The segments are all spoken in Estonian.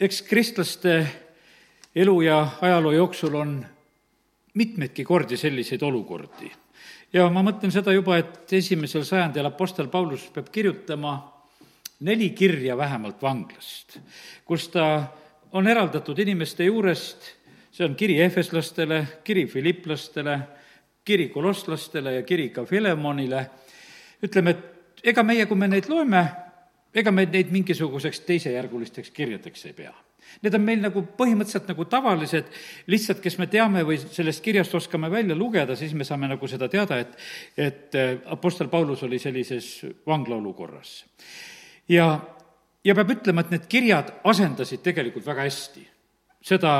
eks kristlaste elu ja ajaloo jooksul on mitmeidki kordi selliseid olukordi. ja ma mõtlen seda juba, et esimesel sajandil Apostel Paulus peab kirjutama neli kirja vähemalt vanglast, kus ta on eraldatud inimeste juurest, see on kiri ehveslastele, kiri filiplastele, kiri kolosslastele ja kiri ka Filemonile, ütleme, et ega meie, kui me neid loeme, ega me neid mingisuguseks teisejärgulisteks kirjadeks ei pea. Need on meil nagu põhimõtteliselt nagu tavalised, lihtsalt kes me teame või sellest kirjast oskame välja lugeda, siis me saame nagu seda teada, et, et äh, Apostel Paulus oli sellises vanglaolukorras. ja, ja peab ütlema, et need kirjad asendasid tegelikult väga hästi seda,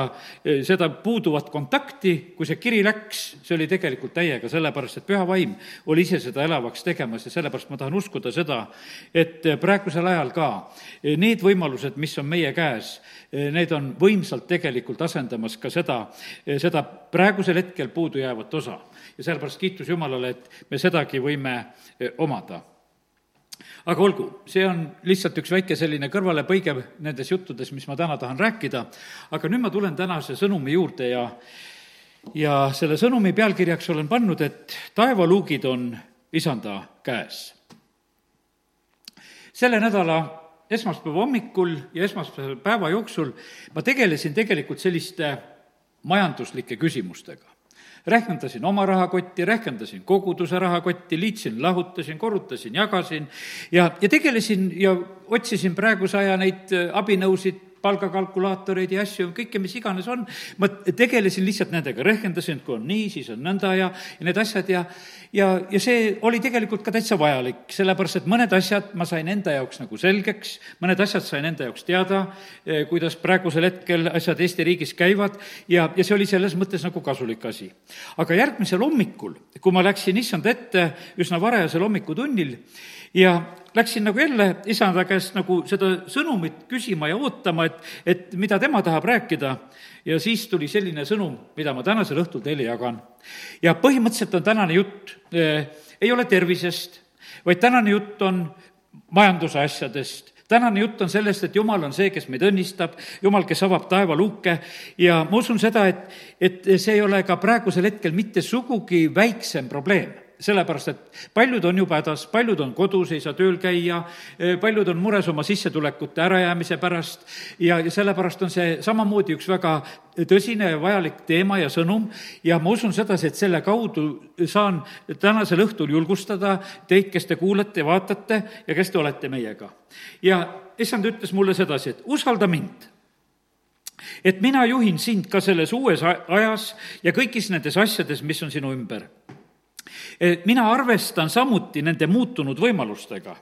seda puuduvat kontakti, kui see kiri läks, see oli tegelikult täiega, sellepärast et püha vaim oli ise seda elavaks tegemas ja sellepärast ma tahan uskuda seda, et praegusel ajal ka need võimalused, mis on meie käes, need on võimsalt tegelikult asendamas ka seda, seda praegusel hetkel puudujäävat osa. ja sellepärast kiitus Jumalale, et me sedagi võime omada aga olgu, see on lihtsalt üks väike selline kõrvalepõige nendes juttudes, mis ma täna tahan rääkida, aga nüüd ma tulen tänase sõnumi juurde ja ja selle sõnumi pealkirjaks olen pannud, et taevaluugid on isanda käes. selle nädala esmaspäeva hommikul ja esmaspäeva päeva jooksul ma tegelesin tegelikult selliste majanduslike küsimustega rehkendasin oma rahakotti, rehkendasin koguduse rahakotti, liitsin, lahutasin, korrutasin, jagasin. Ja, ja tegelesin ja otsisin praeguse aja neid äh, abinõusid, palgakalkulaatoreid ja asju, kõike, mis iganes on, ma tegelesin lihtsalt nendega, rehkendasin, et kui on nii, siis on nõnda ja, ja need asjad ja ja, ja see oli tegelikult ka täitsa vajalik, sellepärast et mõned asjad ma sain enda jaoks nagu selgeks, mõned asjad sain enda jaoks teada, eh, kuidas praegusel hetkel asjad Eesti riigis käivad ja, ja see oli selles mõttes nagu kasulik asi. aga järgmisel hommikul, kui ma läksin issand ette üsna varajasel hommikutunnil ja läksin nagu jälle isanda käest nagu seda sõnumit küsima ja ootama, et, et mida tema tahab rääkida, ja siis tuli selline sõnum, mida ma tänasel õhtul teile jagan. ja põhimõtteliselt on tänane jutt eh, ei ole tervisest, vaid tänane jutt on majanduse asjadest, tänane jutt on sellest, et Jumal on see, kes meid õnnistab, Jumal, kes avab taevaluuke ja ma usun seda, et, et see ei ole ka praegusel hetkel mitte sugugi väiksem probleem sellepärast, et paljud on juba hädas, paljud on kodus, ei saa tööl käia, eh, paljud on mures oma sissetulekute ärajäämise pärast ja, ja sellepärast on see samamoodi üks väga tõsine ja vajalik teema ja sõnum ja ma usun sedasi, et selle kaudu saan tänasel õhtul julgustada teid, kes te kuulate vaatate ja kes te olete meiega. ja issand ütles mulle sedasi, et usalda mind et mina juhin sind ka selles uues ajas ja kõigis nendes asjades, mis on sinu ümber mina arvestan samuti nende muutunud võimalustega.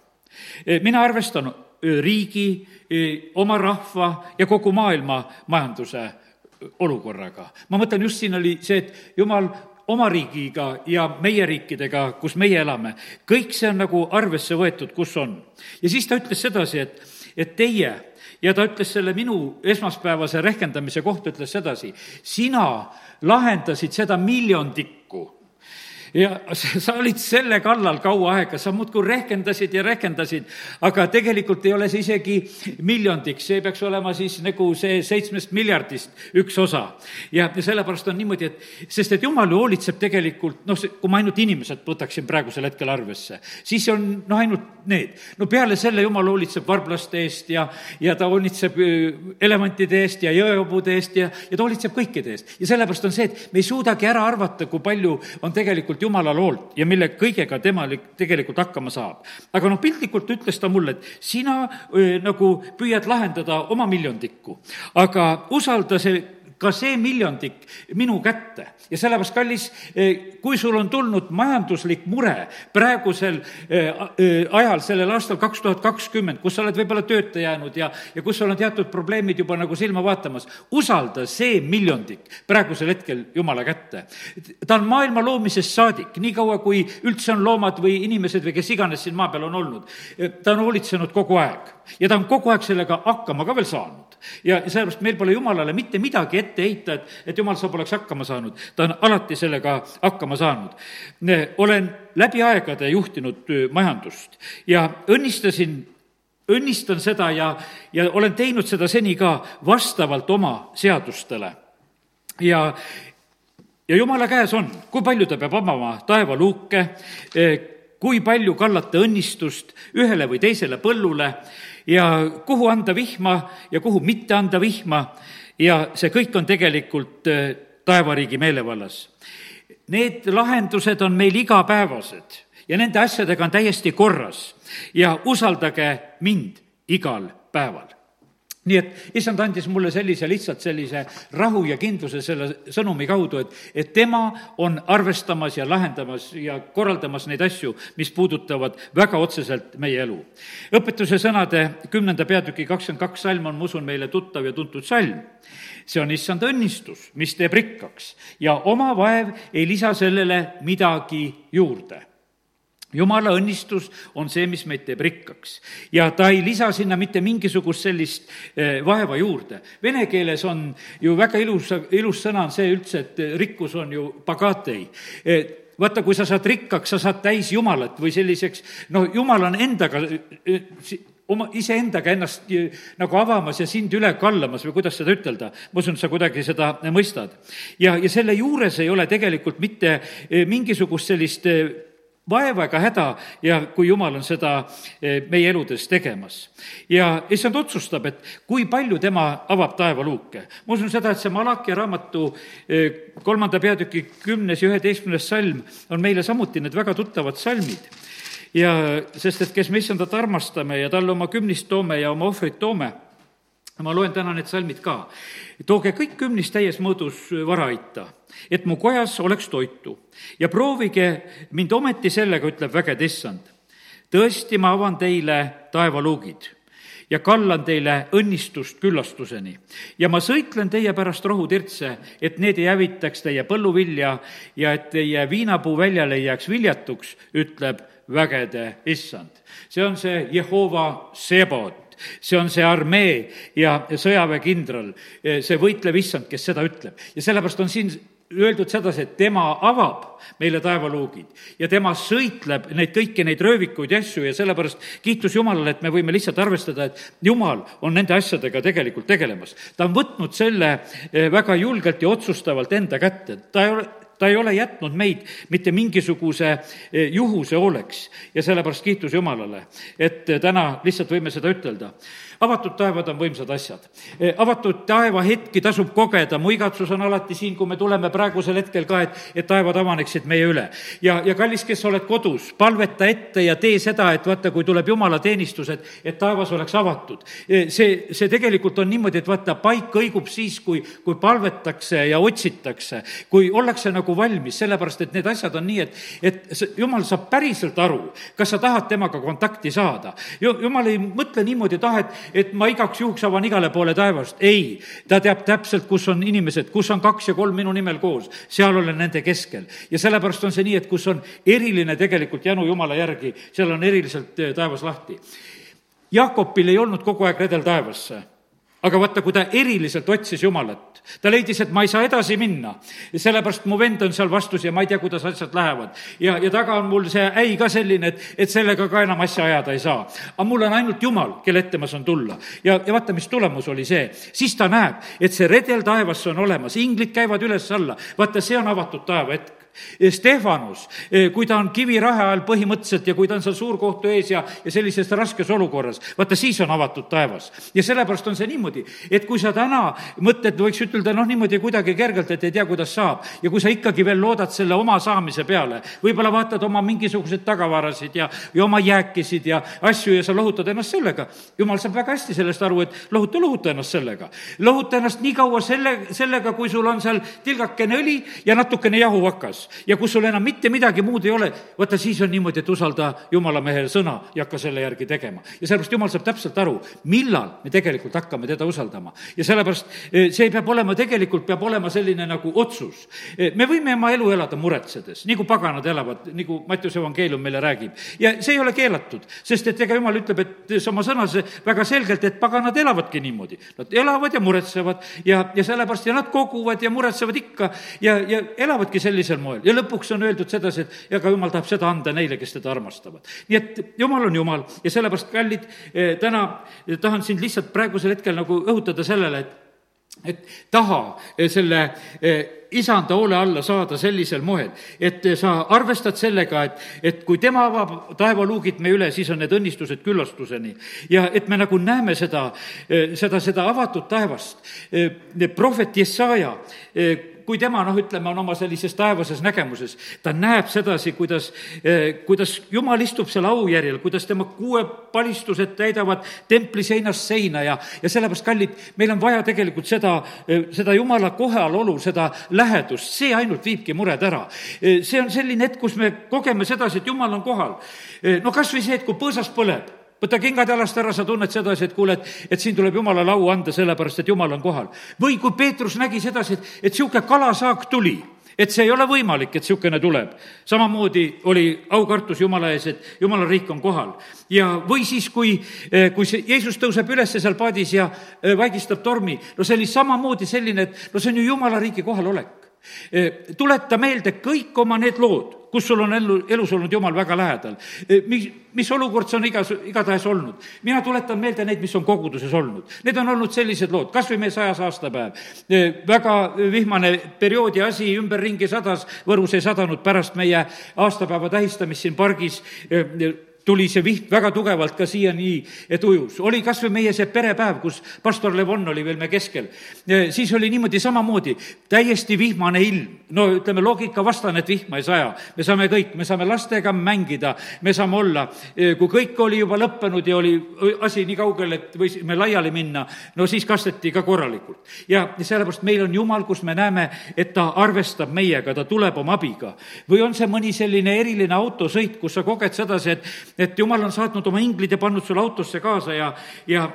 Eh, mina arvestan eh, riigi, oma rahva ja kogu maailma majanduse olukorraga. ma mõtlen, just siin oli see, et jumal oma riigiga ja meie riikidega, kus meie elame, kõik see on nagu arvesse võetud, kus on. ja siis ta ütles sedasi, et, et teie ja ta ütles selle minu esmaspäevase rehkendamise kohta, ütles sedasi, sina lahendasid seda miljondikku ja sa olid selle kallal kaua aega, sa muudkui rehkendasid ja rehkendasid, aga tegelikult ei ole see isegi miljondiks, see peaks olema siis nagu see seitsmest miljardist üks osa. ja, sellepärast on niimoodi, et sest et jumal ju hoolitseb tegelikult, noh, kui ma ainult inimesed võtaksin praegusel hetkel arvesse, siis on noh, ainult need. no peale selle jumal hoolitseb varblaste eest ja, ja ta hoolitseb elevantide eest ja jõehobude eest ja, ja ta hoolitseb kõikide eest. ja sellepärast on see, et me ei suudagi ära arvata, kui palju on tegelikult tegelikult Jumalal hoolt ja mille kõigega tema tegelikult hakkama saab. aga noh, piltlikult ütles ta mulle, et sina öö, nagu püüad lahendada oma miljondikku, aga usalda see ka see miljondik minu kätte. ja sellepärast, kallis, eh, kui sul on tulnud majanduslik mure praegusel eh, eh, ajal, sellel aastal kaks tuhat kakskümmend, kus sa oled võib-olla tööta jäänud ja, ja kus sul on teatud probleemid juba nagu silma vaatamas, usalda see miljondik praegusel hetkel Jumala kätte. ta on maailma loomisest saadik, niikaua kui üldse on loomad või inimesed või kes iganes siin maa peal on olnud, ta on hoolitsenud kogu aeg ja ta on kogu aeg sellega hakkama ka veel saanud ja sellepärast meil pole jumalale mitte midagi ette heita, et, et jumal, sa poleks hakkama saanud. ta on alati sellega hakkama saanud. olen läbi aegade juhtinud majandust ja õnnistasin õnnistan seda ja, ja olen teinud seda seni ka vastavalt oma seadustele. ja, ja jumala käes on, kui palju ta peab avama taevaluuke, kui palju kallata õnnistust ühele või teisele põllule ja kuhu anda vihma ja kuhu mitte anda vihma. Ja see kõik on tegelikult taevariigi meelevallas. Need lahendused on meil igapäevased ja nende asjadega on täiesti korras. Ja usaldage mind igal päeval nii et issand andis mulle sellise, lihtsalt sellise rahu ja kindluse selle sõnumi kaudu, et, et tema on arvestamas ja lahendamas ja korraldamas neid asju, mis puudutavad väga otseselt meie elu. õpetuse sõnade kümnenda peatüki kakskümmend kaks salm on, ma usun, meile tuttav ja tuntud salm see on issand õnnistus, mis teeb rikkaks ja oma vaev ei lisa sellele midagi juurde jumala õnnistus on see, mis meid teeb rikkaks. ja ta ei lisa sinna mitte mingisugust sellist eh, vaeva juurde. Vene keeles on ju väga ilus, ilus sõna on see üldse, et rikkus on ju pagatei eh, vaata, kui sa saad rikkaks, sa saad täis Jumalat või selliseks, no Jumal on endaga eh, oma, iseendaga ennast nagu avamas ja sind üle kallamas või kuidas seda ütelda. ma usun, sa kuidagi seda mõistad. ja, ja selle juures ei ole tegelikult mitte eh, mingisugust sellist eh, vaeva ega häda ja kui Jumal on seda eh, meie eludes tegemas. ja issand otsustab, et kui palju tema avab taevaluuke. ma usun seda, et see Malachi raamatu kolmanda peatüki kümnes ja üheteistkümnes salm on meile samuti need väga tuttavad salmid ja sest, et kes me issandat armastame ja talle oma kümnist toome ja oma ohvrit toome, ma loen täna need salmid ka. tooge kõik kümnist täies mõõdus varaita, et mu kojas oleks toitu ja proovige mind ometi sellega, ütleb vägede issand. tõesti, ma avan teile taevaluugid ja kallan teile õnnistust küllastuseni. ja ma sõitlen teie pärast rohutirtse, et need ei hävitaks teie põlluvilja ja et teie viinapuu väljale ei jääks viljatuks, ütleb vägede issand. see on see Jehova Sebot, see on see armee ja sõjaväekindral, see võitlev issand, kes seda ütleb. ja sellepärast on siin öeldud sedasi, et tema avab meile taevaluugid ja tema sõitleb neid kõiki neid röövikuid ja asju ja sellepärast kiitus Jumalale, et me võime lihtsalt arvestada, et Jumal on nende asjadega tegelikult tegelemas. ta on võtnud selle eh, väga julgelt ja otsustavalt enda kätte, ta ei ole, ta ei ole jätnud meid mitte mingisuguse eh, juhuse hooleks ja sellepärast kiitus Jumalale, et eh, täna lihtsalt võime seda ütelda avatud taevad on võimsad asjad. E, avatud taeva hetki tasub kogeda, mu igatsus on alati siin, kui me tuleme praegusel hetkel ka, et, et taevad avaneksid meie üle. ja, ja kallis, kes oled kodus, palveta ette ja tee seda, et vaata, kui tuleb jumalateenistus, et, et taevas oleks avatud. E, see, see tegelikult on niimoodi, et vaata, paik õigub siis, kui, kui palvetakse ja otsitakse, kui ollakse nagu valmis, sellepärast et need asjad on nii, et, et jumal saab päriselt aru, kas sa tahad temaga kontakti saada. jumal ei mõtle niimoodi, et ah, et, et ma igaks juhuks avan igale poole taevast. ei, ta teab täpselt, kus on inimesed, kus on kaks ja kolm minu nimel koos, seal olen nende keskel. ja sellepärast on see nii, et kus on eriline tegelikult janu Jumala järgi, seal on eriliselt eh, taevas lahti. Jakobil ei olnud kogu aeg redel taevasse aga vaata, kui ta eriliselt otsis Jumalat, ta leidis, et ma ei saa edasi minna, sellepärast mu vend on seal vastus ja ma ei tea, kuidas asjad lähevad. ja, ja taga on mul see äi ka selline, et, et sellega ka enam asja ajada ei saa. aga mul on ainult Jumal, kelle ette ma saan tulla. ja, ja vaata, mis tulemus oli see, siis ta näeb, et see redel taevasse on olemas, inglid käivad üles-alla, vaata, see on avatud taeva hetk Stefanus, eh, kui ta on kivirahe all põhimõtteliselt ja kui ta on seal suurkohtu ees ja, ja sellises raskes olukorras, vaata siis on avatud taevas. ja sellepärast on see niimoodi, et kui sa täna mõtled, võiks ütelda noh, niimoodi kuidagi kergelt, et ei tea, kuidas saab, ja kui sa ikkagi veel loodad selle oma saamise peale, võib-olla vaatad oma mingisuguseid tagavarasid ja, ja oma jääkisid ja asju ja sa lohutad ennast sellega, jumal saab väga hästi sellest aru, et lohuta, lohuta ennast sellega. lohuta ennast nii kaua selle, sellega, kui sul on seal tilgakene õli ja natukene jahuvakas olemas ja kus sul enam mitte midagi muud ei ole, vaata siis on niimoodi, et usalda jumala mehe sõna ja hakka selle järgi tegema. ja sellepärast jumal saab täpselt aru, millal me tegelikult hakkame teda usaldama. ja sellepärast e, see peab olema, tegelikult peab olema selline nagu otsus. E, me võime oma elu elada muretsedes, nagu paganad elavad, nagu Mattiuse evangeelium meile räägib. ja see ei ole keelatud, sest et ega jumal ütleb, et oma sõnas väga selgelt, et paganad elavadki niimoodi. Nad elavad ja muretsevad ja, ja sellepärast ja nad koguvad ja muretsevad ikka ja, ja elavadki sellisel moel moel ja lõpuks on öeldud sedasi, et ja ka jumal tahab seda anda neile, kes teda armastavad. nii et jumal on jumal ja sellepärast, kallid, täna tahan sind lihtsalt praegusel hetkel nagu õhutada sellele, et et taha selle isanda hoole alla saada sellisel moel, et sa arvestad sellega, et, et kui tema avab taevaluugid meie üle, siis on need õnnistused küllastuseni. ja et me nagu näeme seda, seda, seda avatud taevast. prohvet Jesaja kui tema noh, ütleme, on oma sellises taevases nägemuses, ta näeb sedasi, kuidas, eh, kuidas Jumal istub seal aujärjel, kuidas tema kuuepalistused täidavad templi seinast seina ja, ja sellepärast, kallid, meil on vaja tegelikult seda, eh, seda Jumala kohalolu, seda lähedust, see ainult viibki mured ära. Eh, see on selline hetk, kus me kogeme sedasi, et Jumal on kohal. no kas või see, et kui põõsas põleb võta kingad jalast ära, sa tunned sedasi, et kuule, et, et siin tuleb jumalale au anda, sellepärast et jumal on kohal. või kui Peetrus nägi sedasi, et, et niisugune kalasaak tuli, et see ei ole võimalik, et niisugune tuleb. samamoodi oli aukartus Jumala ees, et Jumala riik on kohal. ja, või siis, kui, eh, kui see Jeesus tõuseb üles seal paadis ja eh, vaigistab tormi, no see oli samamoodi selline, et no see on ju Jumala riigi kohalolek. Eh, tuleta meelde kõik oma need lood kus sul on ellu, elus olnud Jumal väga lähedal. E, mis, mis olukord see on igas, igatahes olnud. mina tuletan meelde neid, mis on koguduses olnud. Need on olnud sellised lood, kas või meie sajas aastapäev. E, väga vihmane perioodi asi, ümberringi sadas, Võrus ei sadanud pärast meie aastapäeva tähistamist siin pargis tuli see viht väga tugevalt ka siiani, et ujus. oli kas või meie see perepäev, kus pastor Levon oli veel me keskel. siis oli niimoodi samamoodi, täiesti vihmane ilm. no ütleme, loogikavastane, et vihma ei saja. me saame kõik, me saame lastega mängida, me saame olla, kui kõik oli juba lõppenud ja oli asi nii kaugel, et võisime laiali minna, no siis kasteti ka korralikult. ja sellepärast meil on Jumal, kus me näeme, et ta arvestab meiega, ta tuleb oma abiga. või on see mõni selline eriline autosõit, kus sa koged sedasi, et et jumal on saatnud oma inglid ja pannud sulle autosse kaasa ja, ja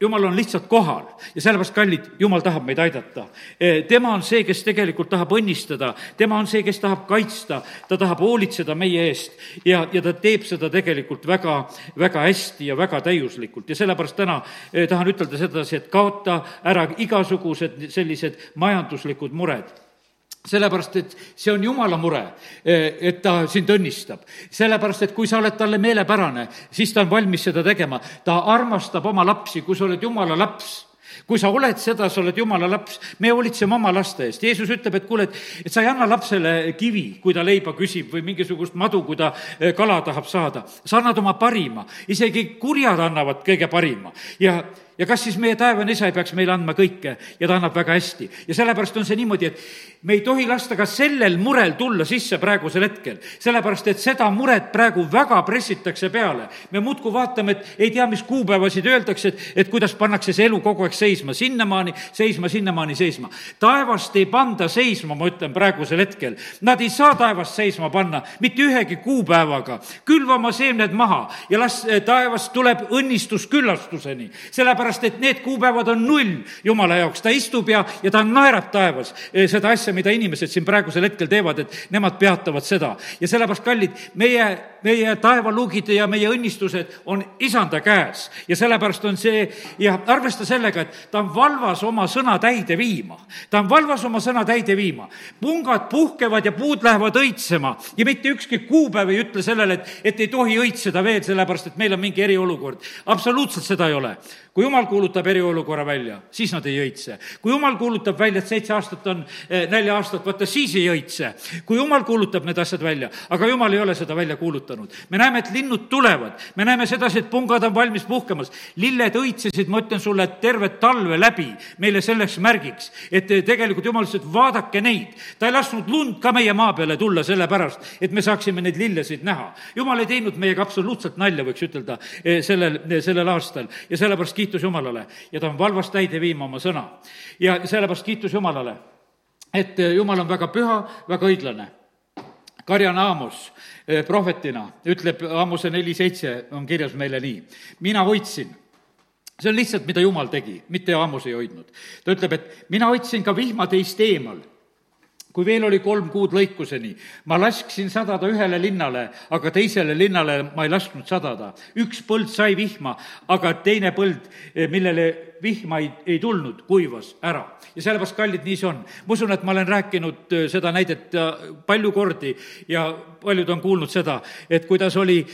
jumal on lihtsalt kohal. Ja sellepärast, kallid, jumal tahab meid aidata. E, tema on see, kes tegelikult tahab õnnistada, tema on see, kes tahab kaitsta, ta tahab hoolitseda meie eest. Ja, ja ta teeb seda tegelikult väga, väga hästi ja väga täiuslikult. Ja sellepärast täna e, tahan ütelda sedasi, et kaota ära igasugused sellised majanduslikud mured sellepärast, et see on jumala mure, eh, et ta sind õnnistab. sellepärast, et kui sa oled talle meelepärane, siis ta on valmis seda tegema. ta armastab oma lapsi, kui sa oled jumala laps kui sa oled seda, sa oled jumala laps, me hoolitseme oma laste eest. Jeesus ütleb, et kuule, et, et sa ei anna lapsele kivi, kui ta leiba küsib või mingisugust madu, kui ta eh, kala tahab saada. sa annad oma parima, isegi kurjad annavad kõige parima ja ja kas siis meie taevane isa ei peaks meile andma kõike ja ta annab väga hästi. ja sellepärast on see niimoodi, et me ei tohi lasta ka sellel murel tulla sisse praegusel hetkel, sellepärast et seda muret praegu väga pressitakse peale. me muudkui vaatame, et ei tea, mis kuupäevasid öeldakse, et, et kuidas pannakse see elu kogu aeg seisma, sinnamaani seisma, sinnamaani seisma. taevast ei panda seisma, ma ütlen praegusel hetkel. Nad ei saa taevast seisma panna mitte ühegi kuupäevaga. külva oma seemned maha ja las eh, taevast tuleb õnnistus küllastuseni, sellepärast et need kuupäevad on null Jumala jaoks. ta istub ja, ja ta naerab taevas eh, seda asja, mida inimesed siin praegusel hetkel teevad, et nemad peatavad seda. ja sellepärast, kallid, meie, meie taevaluugid ja meie õnnistused on isanda käes ja sellepärast on see ja arvesta sellega, et ta on valvas oma sõna täide viima. ta on valvas oma sõna täide viima. pungad puhkevad ja puud lähevad õitsema ja mitte ükski kuupäev ei ütle sellele, et, et ei tohi õitseda veel, sellepärast et meil on mingi eriolukord. absoluutselt seda ei ole kui jumal kuulutab eriolukorra välja, siis nad ei õitse. kui jumal kuulutab välja, et seitse aastat on eh, nälja-aastat, vaata siis ei õitse. kui jumal kuulutab need asjad välja, aga jumal ei ole seda välja kuulutanud. me näeme, et linnud tulevad, me näeme sedasi, et pungad on valmis puhkemas. lilled õitsesid, ma ütlen sulle, terve talve läbi meile selleks märgiks, et eh, tegelikult jumal ütles, et vaadake neid. ta ei lasknud lund ka meie maa peale tulla sellepärast, et me saaksime neid lillesid näha. jumal ei teinud meiega absoluutselt nalja, võiks ütelda, eh, sellel, sellel aastal ja sellepärast kiitus Jumalale ja ta on valvas täide viima oma sõna. ja sellepärast kiitus Jumalale, et eh, Jumal on väga püha, väga õiglane. Karjan Aamos eh, prohvetina ütleb, Aamuse neli seitse on kirjas meile nii, mina hoidsin see on lihtsalt, mida Jumal tegi, mitte Aamos ei hoidnud. ta ütleb, et mina hoidsin ka vihma teist eemal kui veel oli kolm kuud lõikuseni, ma lasksin sadada ühele linnale, aga teisele linnale ma ei lasknud sadada. üks põld sai vihma, aga teine põld, eh, millele vihma ei, ei tulnud, kuivas ära. ja sellepärast, kallid, nii see on. ma usun, et ma olen rääkinud eh, seda näidet eh, palju kordi ja paljud on kuulnud seda, et kuidas oli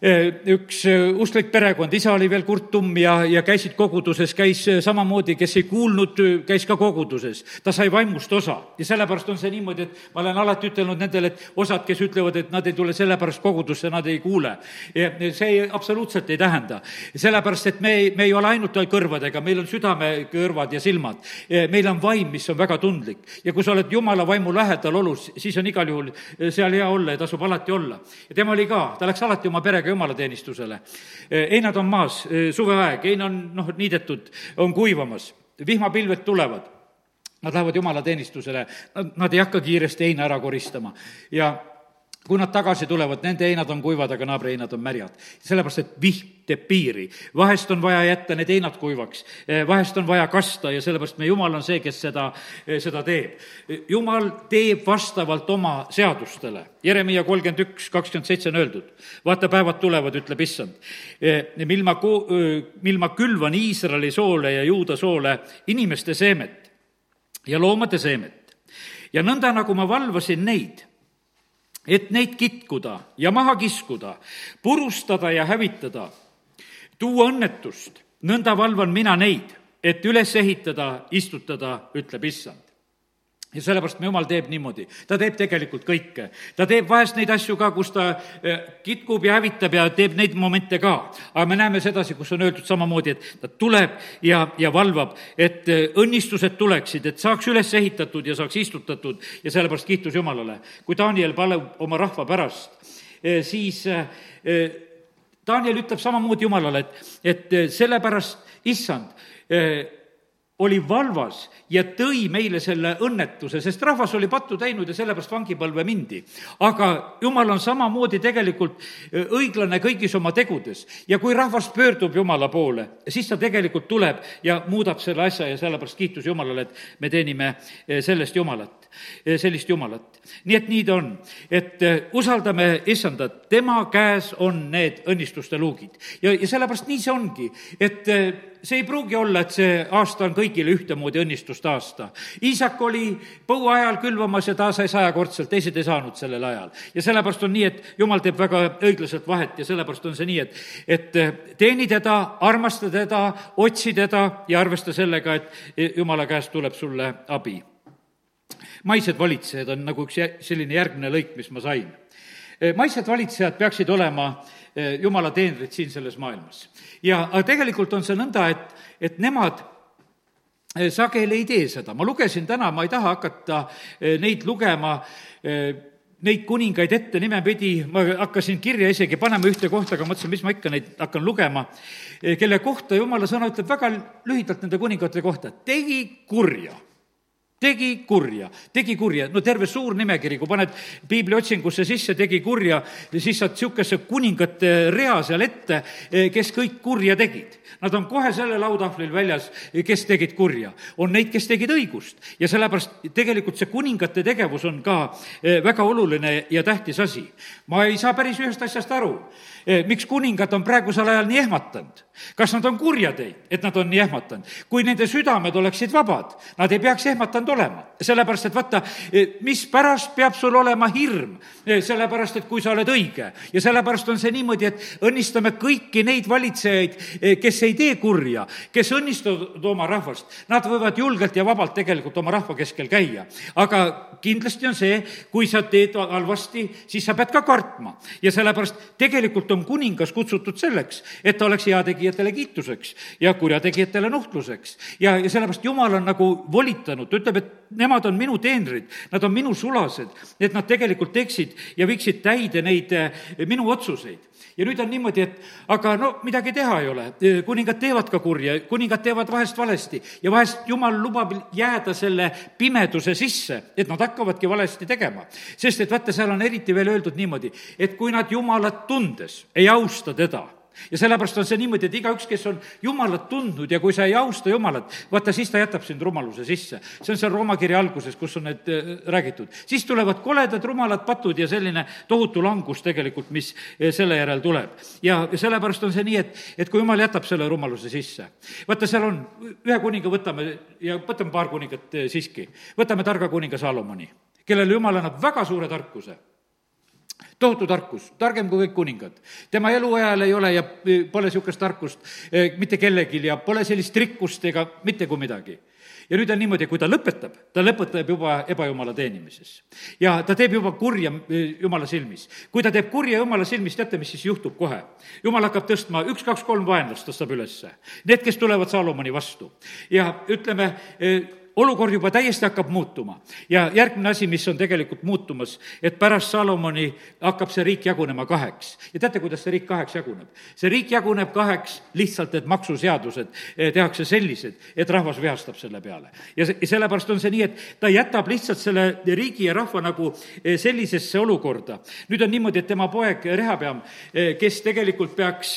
üks eh, usklik perekond, isa oli veel Kurt Tumm ja, ja käisid koguduses, käis eh, samamoodi, kes ei kuulnud, käis ka koguduses. ta sai vaimust osa ja sellepärast on see niimoodi, et ma olen alati ütelnud nendele, et osad, kes ütlevad, et nad ei tule sellepärast kogudusse, nad ei kuule. see absoluutselt ei tähenda. sellepärast, et me ei, me ei ole ainult kõrvadega, meil on südamekõrvad ja silmad. meil on vaim, mis on väga tundlik ja kui sa oled jumala vaimu lähedal olus, siis on igal juhul seal hea olla ja tasub alati olla. ja tema oli ka, ta läks alati oma perega jumalateenistusele. heinad on maas, suveaeg, hein on noh, niidetud, on kuivamas, vihmapilved tulevad. Nad lähevad jumalateenistusele, nad ei hakka kiiresti heina ära koristama ja kui nad tagasi tulevad, nende heinad on kuivad, aga naabri heinad on märjad. sellepärast, et vihm teeb piiri. vahest on vaja jätta need heinad kuivaks, vahest on vaja kasta ja sellepärast me Jumal on see, kes seda, seda teeb. Jumal teeb vastavalt oma seadustele. Jeremiah kolmkümmend üks, kakskümmend seitse on öeldud. vaata, päevad tulevad, ütleb issand. mil ma, mil ma külvan Iisraeli soole ja Juuda soole inimeste seemet ja loomade seemet ja nõnda, nagu ma valvasin neid et neid kitkuda ja maha kiskuda, purustada ja hävitada, tuua õnnetust, nõnda valvan mina neid, et üles ehitada, istutada, ütleb issand ja sellepärast me jumal teeb niimoodi, ta teeb tegelikult kõike. ta teeb vahest neid asju ka, kus ta eh, kitkub ja hävitab ja teeb neid momente ka. aga me näeme sedasi, kus on öeldud samamoodi, et ta tuleb ja, ja valvab, et eh, õnnistused tuleksid, et saaks üles ehitatud ja saaks istutatud ja sellepärast kiitus Jumalale. kui Daniel palub oma rahva pärast, eh, siis Daniel ütleb samamoodi Jumalale, et, et sellepärast, issand, oli valvas ja tõi meile selle õnnetuse, sest rahvas oli pattu teinud ja sellepärast vangipõlve mindi. aga jumal on samamoodi tegelikult äh, õiglane kõigis oma tegudes ja kui rahvas pöördub Jumala poole, siis ta tegelikult tuleb ja muudab selle asja ja sellepärast kiitus Jumalale, et me teenime äh, sellest Jumalat, sellist Jumalat. nii et nii ta on, et usaldame issandat, tema käes on need õnnistuste luugid ja, ja sellepärast nii see ongi, et see ei pruugi olla, et see aasta on kõigile ühtemoodi õnnistust aasta. Iisak oli põuaajal külvamas ja ta sai sajakordselt, teised ei saanud sellel ajal. ja sellepärast on nii, et jumal teeb väga õiglaselt vahet ja sellepärast on see nii, et, et teeni teda, armasta teda, otsi teda ja arvesta sellega, et jumala käest tuleb sulle abi. Maised valitsejad on nagu üks selline järgmine lõik, mis ma sain. maised valitsejad peaksid olema Eh, jumala teenrid siin selles maailmas. ja aga tegelikult on see nõnda, et, et nemad eh, sageli ei tee seda, ma lugesin täna, ma ei taha hakata eh, neid lugema, neid kuningaid ette nimepidi, ma hakkasin kirja isegi panema ühte kohta, aga mõtlesin, mis ma ikka neid hakkan lugema, kelle kohta jumala sõna ütleb väga lühidalt nende kuningate kohta, tegi kurja tegi kurja, tegi kurja, no terve suur nimekiri, kui paned piibli otsingusse sisse, tegi kurja, siis saad niisuguse kuningate rea seal ette, kes kõik kurja tegid. Nad on kohe selle lautahvlil väljas, kes tegid kurja. on neid, kes tegid õigust ja sellepärast tegelikult see kuningate tegevus on ka eh, väga oluline ja tähtis asi. ma ei saa päris ühest asjast aru Eh, miks kuningad on praegusel ajal nii ehmatanud? kas nad on kurja teinud, et nad on nii ehmatanud? kui nende südamed oleksid vabad, nad ei peaks ehmatanud olema. sellepärast, et vaata, eh, mispärast peab sul olema hirm? Sellepärast, et kui sa oled õige ja sellepärast on see niimoodi, et õnnistame kõiki neid valitsejaid, kes ei tee kurja, kes õnnistavad oma rahvast. Nad võivad julgelt ja vabalt tegelikult oma rahva keskel käia. aga kindlasti on see, kui sa teed halvasti, siis sa pead ka kartma ja sellepärast tegelikult tegelikult on kuningas kutsutud selleks, et ta oleks heategijatele kiituseks ja kurjategijatele nuhtluseks. ja, ja sellepärast Jumal on nagu volitanud, ta ütleb, et nemad on minu teenrid, nad on minu sulased, et nad tegelikult teeksid ja viiksid täide neid eh, minu otsuseid ja nüüd on niimoodi, et aga no midagi teha ei ole, kuningad teevad ka kurja, kuningad teevad vahest valesti ja vahest jumal lubab jääda selle pimeduse sisse, et nad hakkavadki valesti tegema. sest et vaata, seal on eriti veel öeldud niimoodi, et kui nad Jumalat tundes ei austa teda ja sellepärast on see niimoodi, et igaüks, kes on Jumalat tundnud ja kui sa ei austa Jumalat, vaata, siis ta jätab sind rumaluse sisse. see on seal Rooma kirja alguses, kus on need äh, räägitud. siis tulevad koledad rumalad patud ja selline tohutu langus tegelikult, mis äh, selle järel tuleb. ja sellepärast on see nii, et, et kui Jumal jätab selle rumaluse sisse, vaata, seal on, ühe kuninga võtame ja võtame paar kuningat äh, siiski, võtame targa kuninga Salomoni, kellele Jumal annab väga suure tarkuse tohutu tarkus, targem kui kõik kuningad. tema eluajal ei ole ja pole niisugust tarkust eh, mitte kellelgi ja pole sellist rikkust ega mitte kui midagi ja nüüd on niimoodi, kui ta lõpetab, ta lõpetab juba ebajumala teenimises. ja ta teeb juba kurja eh, jumala silmis. kui ta teeb kurja jumala silmis, teate, mis siis juhtub kohe? jumal hakkab tõstma üks, kaks, kolm vaenlast tõstab ülesse. Need, kes tulevad Saalomoni vastu. ja ütleme, olukord juba täiesti hakkab muutuma. ja järgmine asi, mis on tegelikult muutumas, et pärast Salomoni hakkab see riik jagunema kaheks. ja teate, kuidas see riik kaheks jaguneb? see riik jaguneb kaheks lihtsalt, et maksuseadused eh, tehakse sellised, et rahvas vihastab selle peale. ja see, sellepärast on see nii, et ta jätab lihtsalt selle riigi ja rahva nagu eh, sellisesse olukorda. nüüd on niimoodi, et tema poeg Rehapeam, eh, kes tegelikult peaks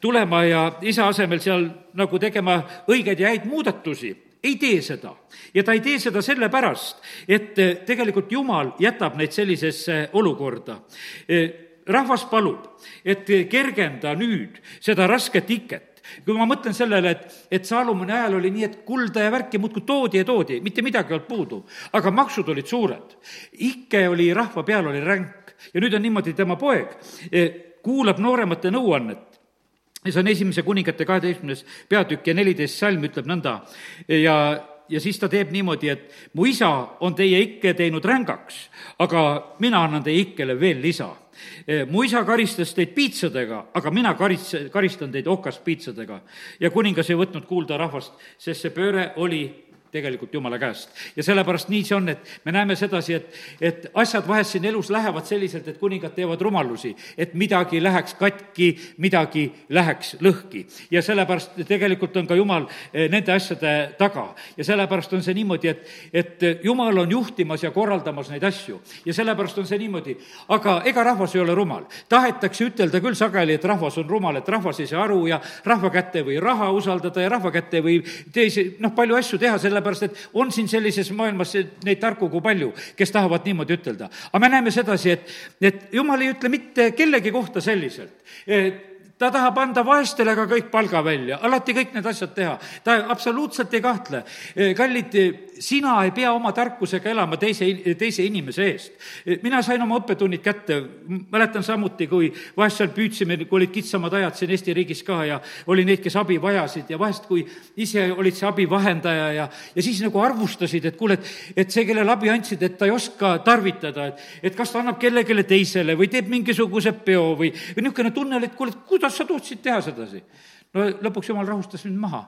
tulema ja isa asemel seal nagu tegema õigeid ja häid muudatusi, ei tee seda. ja ta ei tee seda sellepärast, et eh, tegelikult Jumal jätab neid sellisesse olukorda eh, rahvas palub, et kergenda nüüd seda rasket iket kui ma mõtlen sellele, et, et Saalomoni ajal oli nii, et kulda ja värki muudkui toodi ja toodi, mitte midagi ei olnud puudu, aga maksud olid suured. ikke oli rahva peal, oli ränk ja nüüd on niimoodi, tema poeg eh, kuulab nooremate nõuannet see on esimese kuningate kaheteistkümnes peatükk ja neliteist salm ütleb nõnda ja ja siis ta teeb niimoodi, et mu isa on teie ikke teinud rängaks, aga mina annan teie ikkele veel lisa. mu isa karistas teid piitsadega, aga mina karis-, karistan teid okaspiitsadega. ja kuningas ei võtnud kuulda rahvast, sest see pööre oli tegelikult Jumala käest. ja sellepärast nii see on, et me näeme sedasi, et, et asjad vahest siin elus lähevad selliselt, et kuningad teevad rumalusi, et midagi läheks katki, midagi läheks lõhki. ja sellepärast tegelikult on ka Jumal eh, nende asjade taga. ja sellepärast on see niimoodi, et, et Jumal on juhtimas ja korraldamas neid asju. ja sellepärast on see niimoodi, aga ega rahvas ei ole rumal. tahetakse ütelda küll sageli, et rahvas on rumal, et rahvas ei saa aru ja rahva kätte või raha usaldada ja rahva kätte või teisi, noh, palju asju teha, selle sellepärast et on siin sellises maailmas neid tarku kui palju, kes tahavad niimoodi ütelda. aga me näeme sedasi, et, et jumal ei ütle mitte kellegi kohta selliselt, ta tahab anda vaestele ka kõik palga välja, alati kõik need asjad teha. ta absoluutselt ei kahtle. kallid, sina ei pea oma tarkusega elama teise, teise inimese eest. mina sain oma õppetunnid kätte, mäletan samuti, kui vahest seal püüdsime, kui olid kitsamad ajad siin Eesti riigis ka ja oli neid, kes abi vajasid ja vahest, kui ise olid see abivahendaja ja, ja siis nagu arvustasid, et kuule, et, et see, kellele abi andsid, et ta ei oska tarvitada, et, et kas ta annab kellelegi teisele või teeb mingisuguse peo või, või niisugune tunne oli, et kuule, et kuidas sa tohtisid teha sedasi? no lõpuks jumal rahustas mind maha.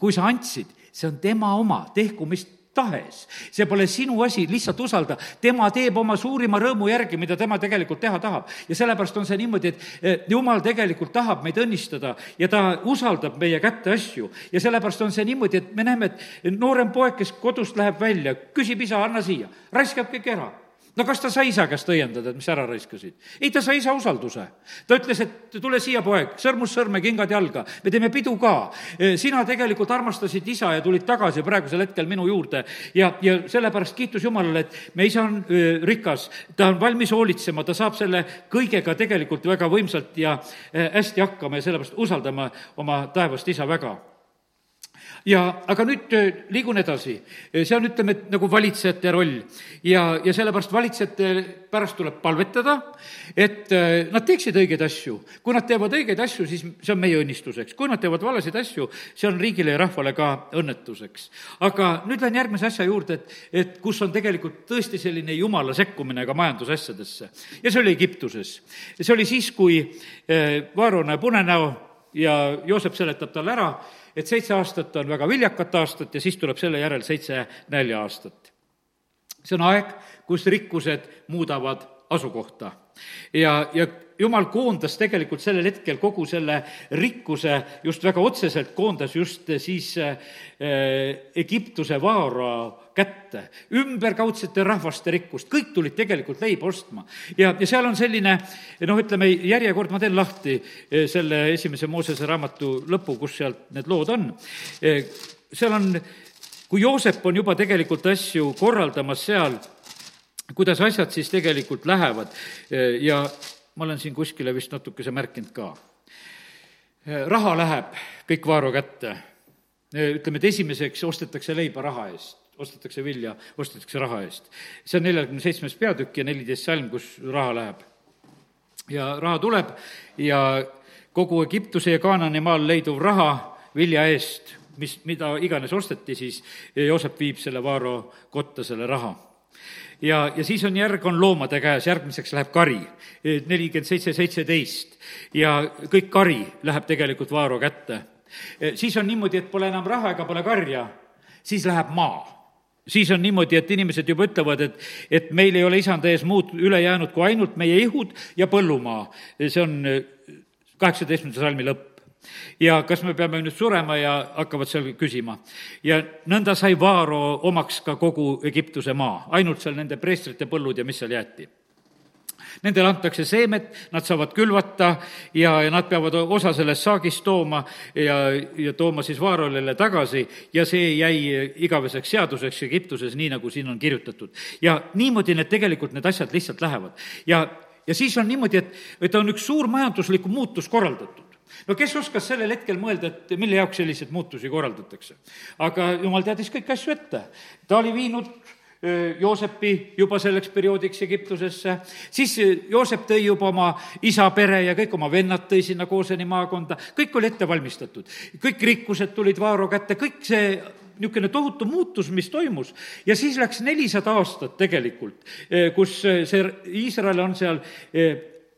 kui sa andsid, see on tema oma, tehku mis tahes. see pole sinu asi, lihtsalt usalda. tema teeb oma suurima rõõmu järgi, mida tema tegelikult teha tahab. ja sellepärast on see niimoodi, et jumal tegelikult tahab meid õnnistada ja ta usaldab meie kätte asju. ja sellepärast on see niimoodi, et me näeme, et noorem poeg, kes kodust läheb välja, küsib isa, anna siia, raiskab kõik ära no kas ta sai isa käest õiendada, et mis ära raiskasid? ei, ta sai isa usalduse. ta ütles, et tule siia, poeg, sõrmus sõrme, kingad jalga, me teeme pidu ka. E, sina tegelikult armastasid isa ja tulid tagasi praegusel hetkel minu juurde ja, ja sellepärast kiitus Jumalale, et meie isa on e, rikas, ta on valmis hoolitsema, ta saab selle kõigega tegelikult väga võimsalt ja öö, hästi hakkama ja sellepärast usaldame oma taevast isa väga ja aga nüüd äh, liigun edasi, äh, see on, ütleme, et nagu valitsejate roll ja, ja sellepärast valitsejate pärast tuleb palvetada, et äh, nad teeksid õigeid asju. kui nad teevad õigeid asju, siis see on meie õnnistuseks, kui nad teevad valesid asju, see on riigile ja rahvale ka õnnetuseks. aga nüüd lähen järgmise asja juurde, et, et kus on tegelikult tõesti selline jumala sekkumine ka majandusasjadesse. ja see oli Egiptuses. see oli siis, kui Vaarone punenäo ja Joosep seletab talle ära, et seitse aastat on väga viljakat aastat ja siis tuleb selle järel seitse nälja aastat. see on aeg, kus rikkused muudavad asukohta. ja, ja jumal koondas tegelikult sellel hetkel kogu selle rikkuse just väga otseselt, koondas just siis äh, Egiptuse vaara kätte, ümberkaudsete rahvaste rikkust, kõik tulid tegelikult leiba ostma. ja, ja seal on selline noh, ütleme järjekord, ma teen lahti eh, selle esimese Moosese raamatu lõpu, kus sealt need lood on. Eh, seal on, kui Joosep on juba tegelikult asju korraldamas seal, kuidas asjad siis tegelikult lähevad eh, ja ma olen siin kuskile vist natukese märkinud ka. raha läheb kõik Vaaro kätte. ütleme, et esimeseks ostetakse leiba raha eest ostetakse vilja, ostetakse raha eest. see on neljakümne seitsmes peatükk ja neliteist salm, kus raha läheb. ja raha tuleb ja kogu Egiptuse ja Kaanani maal leiduv raha vilja eest, mis, mida iganes osteti, siis Joosep viib selle Vaaro kotta selle raha ja, ja siis on järg, on loomade käes, järgmiseks läheb kari, nelikümmend seitse, seitseteist. ja kõik kari läheb tegelikult Vaaro kätte. siis on niimoodi, et pole enam raha ega pole karja, siis läheb maa siis on niimoodi, et inimesed juba ütlevad, et, et meil ei ole isanda ees muud üle jäänud kui ainult meie ihud ja põllumaa. see on kaheksateistkümnenda salmi lõpp ja kas me peame nüüd surema ja hakkavad seal küsima. ja nõnda sai Vaaro omaks ka kogu Egiptuse maa, ainult seal nende preestrite põllud ja mis seal jäeti Nendele antakse seemet, nad saavad külvata ja, ja nad peavad osa sellest saagist tooma ja, ja tooma siis Vaarolile tagasi ja see jäi igaveseks seaduseks Egiptuses, nii nagu siin on kirjutatud. ja niimoodi need tegelikult, need asjad lihtsalt lähevad. ja, ja siis on niimoodi, et, et on üks suur majanduslik muutus korraldatud no kes oskas sellel hetkel mõelda, et mille jaoks selliseid muutusi korraldatakse? aga jumal teadis kõiki asju ette. ta oli viinud Joosepi juba selleks perioodiks Egiptusesse, siis Joosep tõi juba oma isa pere ja kõik oma vennad tõi sinna Kooseni maakonda, kõik oli ette valmistatud. kõik rikkused tulid Vaaro kätte, kõik see niisugune tohutu muutus, mis toimus ja siis läks nelisada aastat tegelikult, kus see Iisrael on seal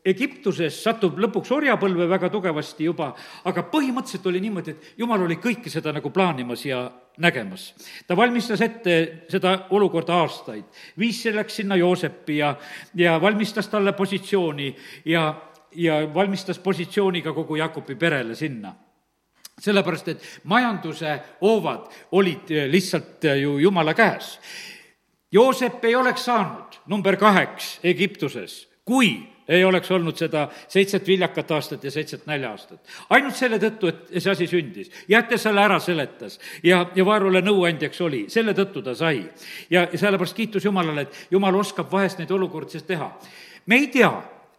Egiptuses satub lõpuks orjapõlve väga tugevasti juba, aga põhimõtteliselt oli niimoodi, et jumal oli kõike seda nagu plaanimas ja nägemas. ta valmistas ette seda olukorda aastaid, viis selleks sinna Joosepi ja, ja valmistas talle positsiooni ja, ja valmistas positsiooni ka kogu Jakobi perele sinna sellepärast, et majanduse hoovad olid lihtsalt ju jumala käes. Joosep ei oleks saanud number kaheks Egiptuses, kui ei oleks olnud seda seitset viljakat aastat ja seitset nälja-aastat. ainult selle tõttu, et see asi sündis. Jäte selle ära seletas ja, ja Vaarule nõuandjaks oli, selle tõttu ta sai. ja, sellepärast kiitus Jumalale, et Jumal oskab vahest neid olukordasid teha. me ei tea,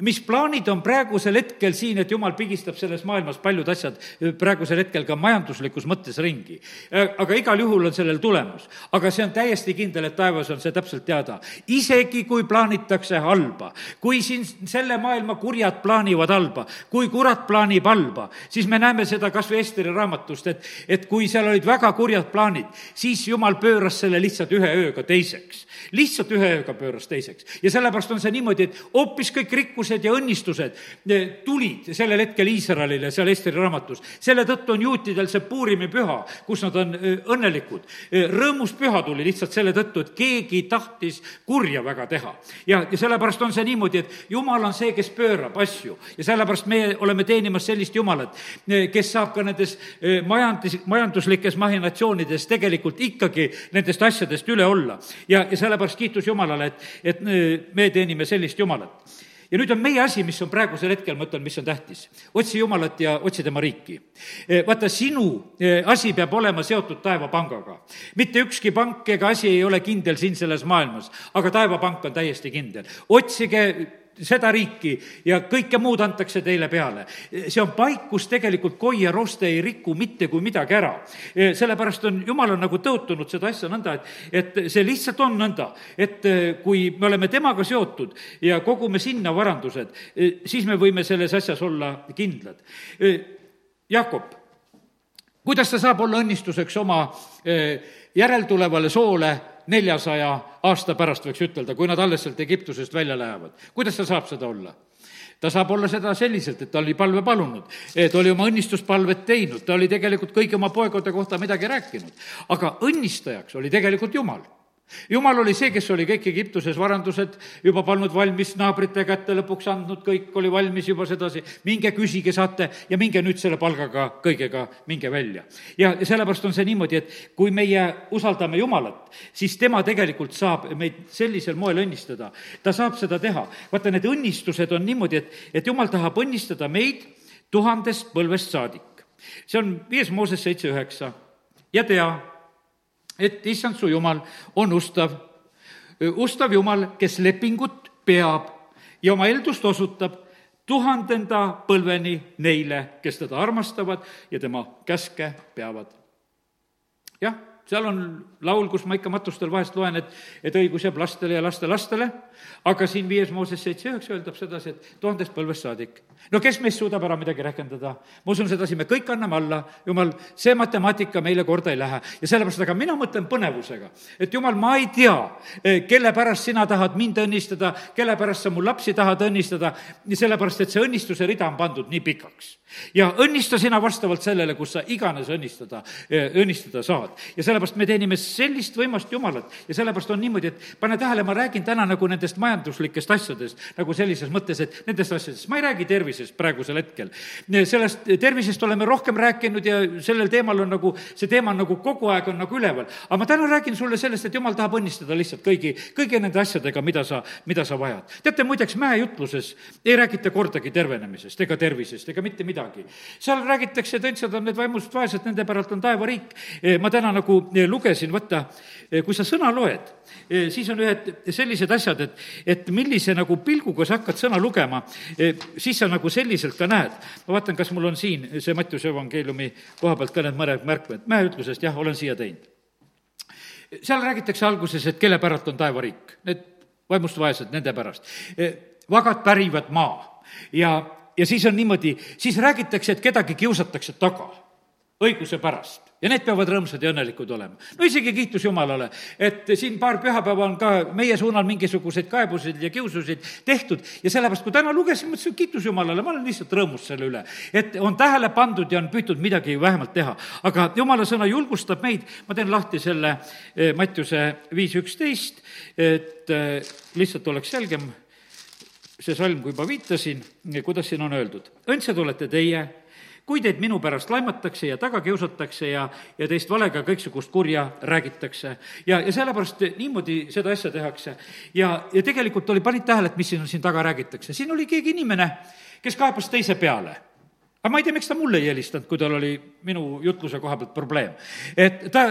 mis plaanid on praegusel hetkel siin, et jumal pigistab selles maailmas paljud asjad praegusel hetkel ka majanduslikus mõttes ringi. aga igal juhul on sellel tulemus. aga see on täiesti kindel, et taevas on see täpselt teada. isegi kui plaanitakse halba, kui siin selle maailma kurjad plaanivad halba, kui kurat plaanib halba, siis me näeme seda kas või Esteri raamatust, et, et kui seal olid väga kurjad plaanid, siis jumal pööras selle lihtsalt ühe ööga teiseks. lihtsalt ühe ööga pööras teiseks. ja sellepärast on see niimoodi, et hoopis kõik rikkused rikkused ja õnnistused eh, tulid sellel hetkel Iisraelile seal Esteri raamatus. selle tõttu on juutidel see Puurimi püha, kus nad on eh, õnnelikud. Eh, rõõmus püha tuli lihtsalt selle tõttu, et keegi tahtis kurja väga teha. ja, ja sellepärast on see niimoodi, et jumal on see, kes pöörab asju ja sellepärast meie oleme teenimas sellist jumalat, kes saab ka nendes majandus, majanduslikes mahinatsioonides tegelikult ikkagi nendest asjadest üle olla. ja, ja sellepärast kiitus Jumalale, et, et me teenime sellist Jumalat ja nüüd on meie asi, mis on praegusel hetkel, ma ütlen, mis on tähtis. otsi Jumalat ja otsi tema riiki. Eh, vaata, sinu eh, asi peab olema seotud taevapangaga. mitte ükski pank ega asi ei ole kindel siin selles maailmas, aga taevapank on täiesti kindel. otsige seda riiki ja kõike muud antakse teile peale. see on paik, kus tegelikult koi ja roste ei riku mitte kui midagi ära. sellepärast on, jumal on nagu tõotunud seda asja nõnda, et, et see lihtsalt on nõnda, et eh, kui me oleme temaga seotud ja kogume sinna varandused, eh, siis me võime selles asjas olla kindlad. Eh, Jakob, kuidas ta saab olla õnnistuseks oma järeltulevale soole neljasaja aasta pärast, võiks ütelda, kui nad alles sealt Egiptusest välja lähevad. kuidas ta saab seda olla? ta saab olla seda selliselt, et ta oli palve palunud, ta oli oma õnnistuspalvet teinud, ta oli tegelikult kõigi oma poegade kohta midagi rääkinud. aga õnnistajaks oli tegelikult Jumal jumal oli see, kes oli kõik Egiptuses varandused juba pannud valmis, naabrite kätte lõpuks andnud, kõik oli valmis juba sedasi, minge küsige saate ja minge nüüd selle palgaga kõigega, minge välja. ja, sellepärast on see niimoodi, et kui meie usaldame Jumalat, siis tema tegelikult saab meid sellisel moel õnnistada. ta saab seda teha. vaata, need õnnistused on niimoodi, et, et Jumal tahab õnnistada meid tuhandest põlvest saadik. see on viies Mooses seitse üheksa ja tea et issand su Jumal on ustav, ustav Jumal, kes lepingut peab ja oma eeldust osutab tuhandenda põlveni neile, kes teda armastavad ja tema käske peavad. jah, seal on laul, kus ma ikka matustel vahest loen, et, et õigus jääb lastele ja lastelastele, aga siin viies Mooses seitse üheksa öeldab sedasi, et tuhandest põlvest saadik no kes meist suudab ära midagi rehkendada? ma usun sedasi, me kõik anname alla, jumal, see matemaatika meile korda ei lähe ja sellepärast, aga mina mõtlen põnevusega, et jumal, ma ei tea, eh, kelle pärast sina tahad mind õnnistada, kelle pärast sa mu lapsi tahad õnnistada, sellepärast et see õnnistuse rida on pandud nii pikaks. ja õnnista sina vastavalt sellele, kus sa iganes õnnistada, eh, õnnistada saad. ja sellepärast me teenime sellist võimast Jumalat ja sellepärast on niimoodi, et pane tähele, ma räägin täna nagu nendest majanduslikest asjadest, nagu sellises mõttes, et nendest asjadest, ma ei räägi tervisest, praegusel hetkel. sellest tervisest oleme rohkem rääkinud ja sellel teemal on nagu, see teema on nagu kogu aeg on nagu üleval. aga ma täna räägin sulle sellest, et jumal tahab õnnistada lihtsalt kõigi, kõigi nende asjadega, mida sa, mida sa vajad. teate, muideks mäejutluses ei räägita kordagi tervenemisest ega tervisest ega mitte midagi. seal räägitakse, et õndsad on need vaimust vaesed, nende päralt on taevariik. ma täna nagu lugesin, vaata, kui sa sõna loed, siis on ühed sellised asjad, et, et millise nagu pilguga sa hakkad sõna lugema, siis sa nagu nagu selliselt ka näed. ma vaatan, kas mul on siin see Mattiuse evangeeliumi koha pealt ka need mõned märkmed, mäeütlusest jah, olen siia teinud. seal räägitakse alguses, et kelle päralt on taevariik, need vaimust vaesed, nende pärast. vagad pärivad maa ja, ja siis on niimoodi, siis räägitakse, et kedagi kiusatakse taga õiguse pärast ja need peavad rõõmsad ja õnnelikud olema. no isegi kiitus Jumalale, et siin paar pühapäeva on ka meie suunal mingisuguseid kaebuseid ja kiususid tehtud ja sellepärast, kui täna lugesin, mõtlesin, kiitus Jumalale, ma olen lihtsalt rõõmus selle üle. et on tähele pandud ja on püütud midagi vähemalt teha. aga Jumala sõna julgustab meid, ma teen lahti selle eh, Mattiuse viis üksteist, et eh, lihtsalt oleks selgem see salm, kui juba viitasin, kuidas siin on öeldud. õndsad olete teie kui teid minu pärast laimatakse ja taga kiusatakse ja, ja teist valega kõiksugust kurja räägitakse. ja, ja sellepärast niimoodi seda asja tehakse. ja, ja tegelikult oli, panid tähele, et mis siin, siin taga räägitakse, siin oli keegi inimene, kes kaebas teise peale aga ma ei tea, miks ta mulle ei helistanud, kui tal oli minu jutluse koha pealt probleem. et ta,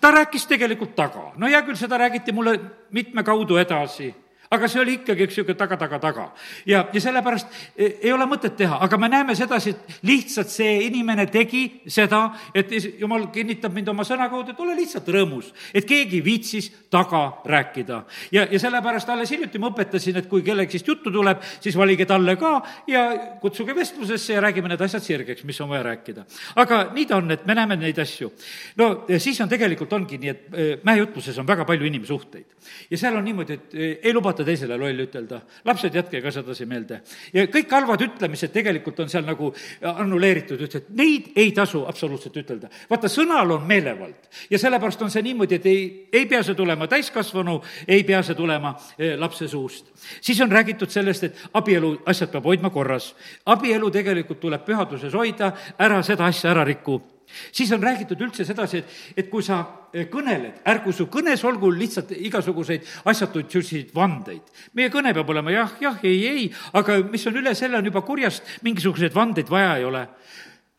ta rääkis tegelikult taga, no hea küll, seda räägiti mulle mitme kaudu edasi aga see oli ikkagi üks niisugune taga, taga, taga. ja, ja sellepärast e, ei ole mõtet teha, aga me näeme sedasi, et lihtsalt see inimene tegi seda, et jumal kinnitab mind oma sõna kaudu, et ole lihtsalt rõõmus, et keegi viitsis taga rääkida. ja, ja sellepärast alles hiljuti ma õpetasin, et kui kellegi siis juttu tuleb, siis valige talle ka ja kutsuge vestlusesse ja räägime need asjad sirgeks, mis on vaja rääkida. aga nii ta on, et me näeme neid asju. no siis on tegelikult, ongi nii, et e, mäejutluses on väga palju inimsuhteid. ja seal on niimoodi, et e, ei lubata lubata teisele loll ütelda. lapsed, jätke ka sedasi meelde. ja kõik halvad ütlemised tegelikult on seal nagu annuleeritud, ütles, et neid ei tasu absoluutselt ütelda. vaata, sõnal on meelevald ja sellepärast on see niimoodi, et ei, ei pea see tulema täiskasvanu, ei pea see tulema eh, lapse suust. siis on räägitud sellest, et abielu asjad peab hoidma korras. abielu tegelikult tuleb pühaduses hoida, ära seda asja ära riku siis on räägitud üldse sedasi, et, et kui sa eh, kõneled, ärgu su kõnes olgu lihtsalt igasuguseid asjatuid selliseid vandeid. meie kõne peab olema jah, jah, ei, ei, aga mis on üle selle, on juba kurjast, mingisuguseid vandeid vaja ei ole.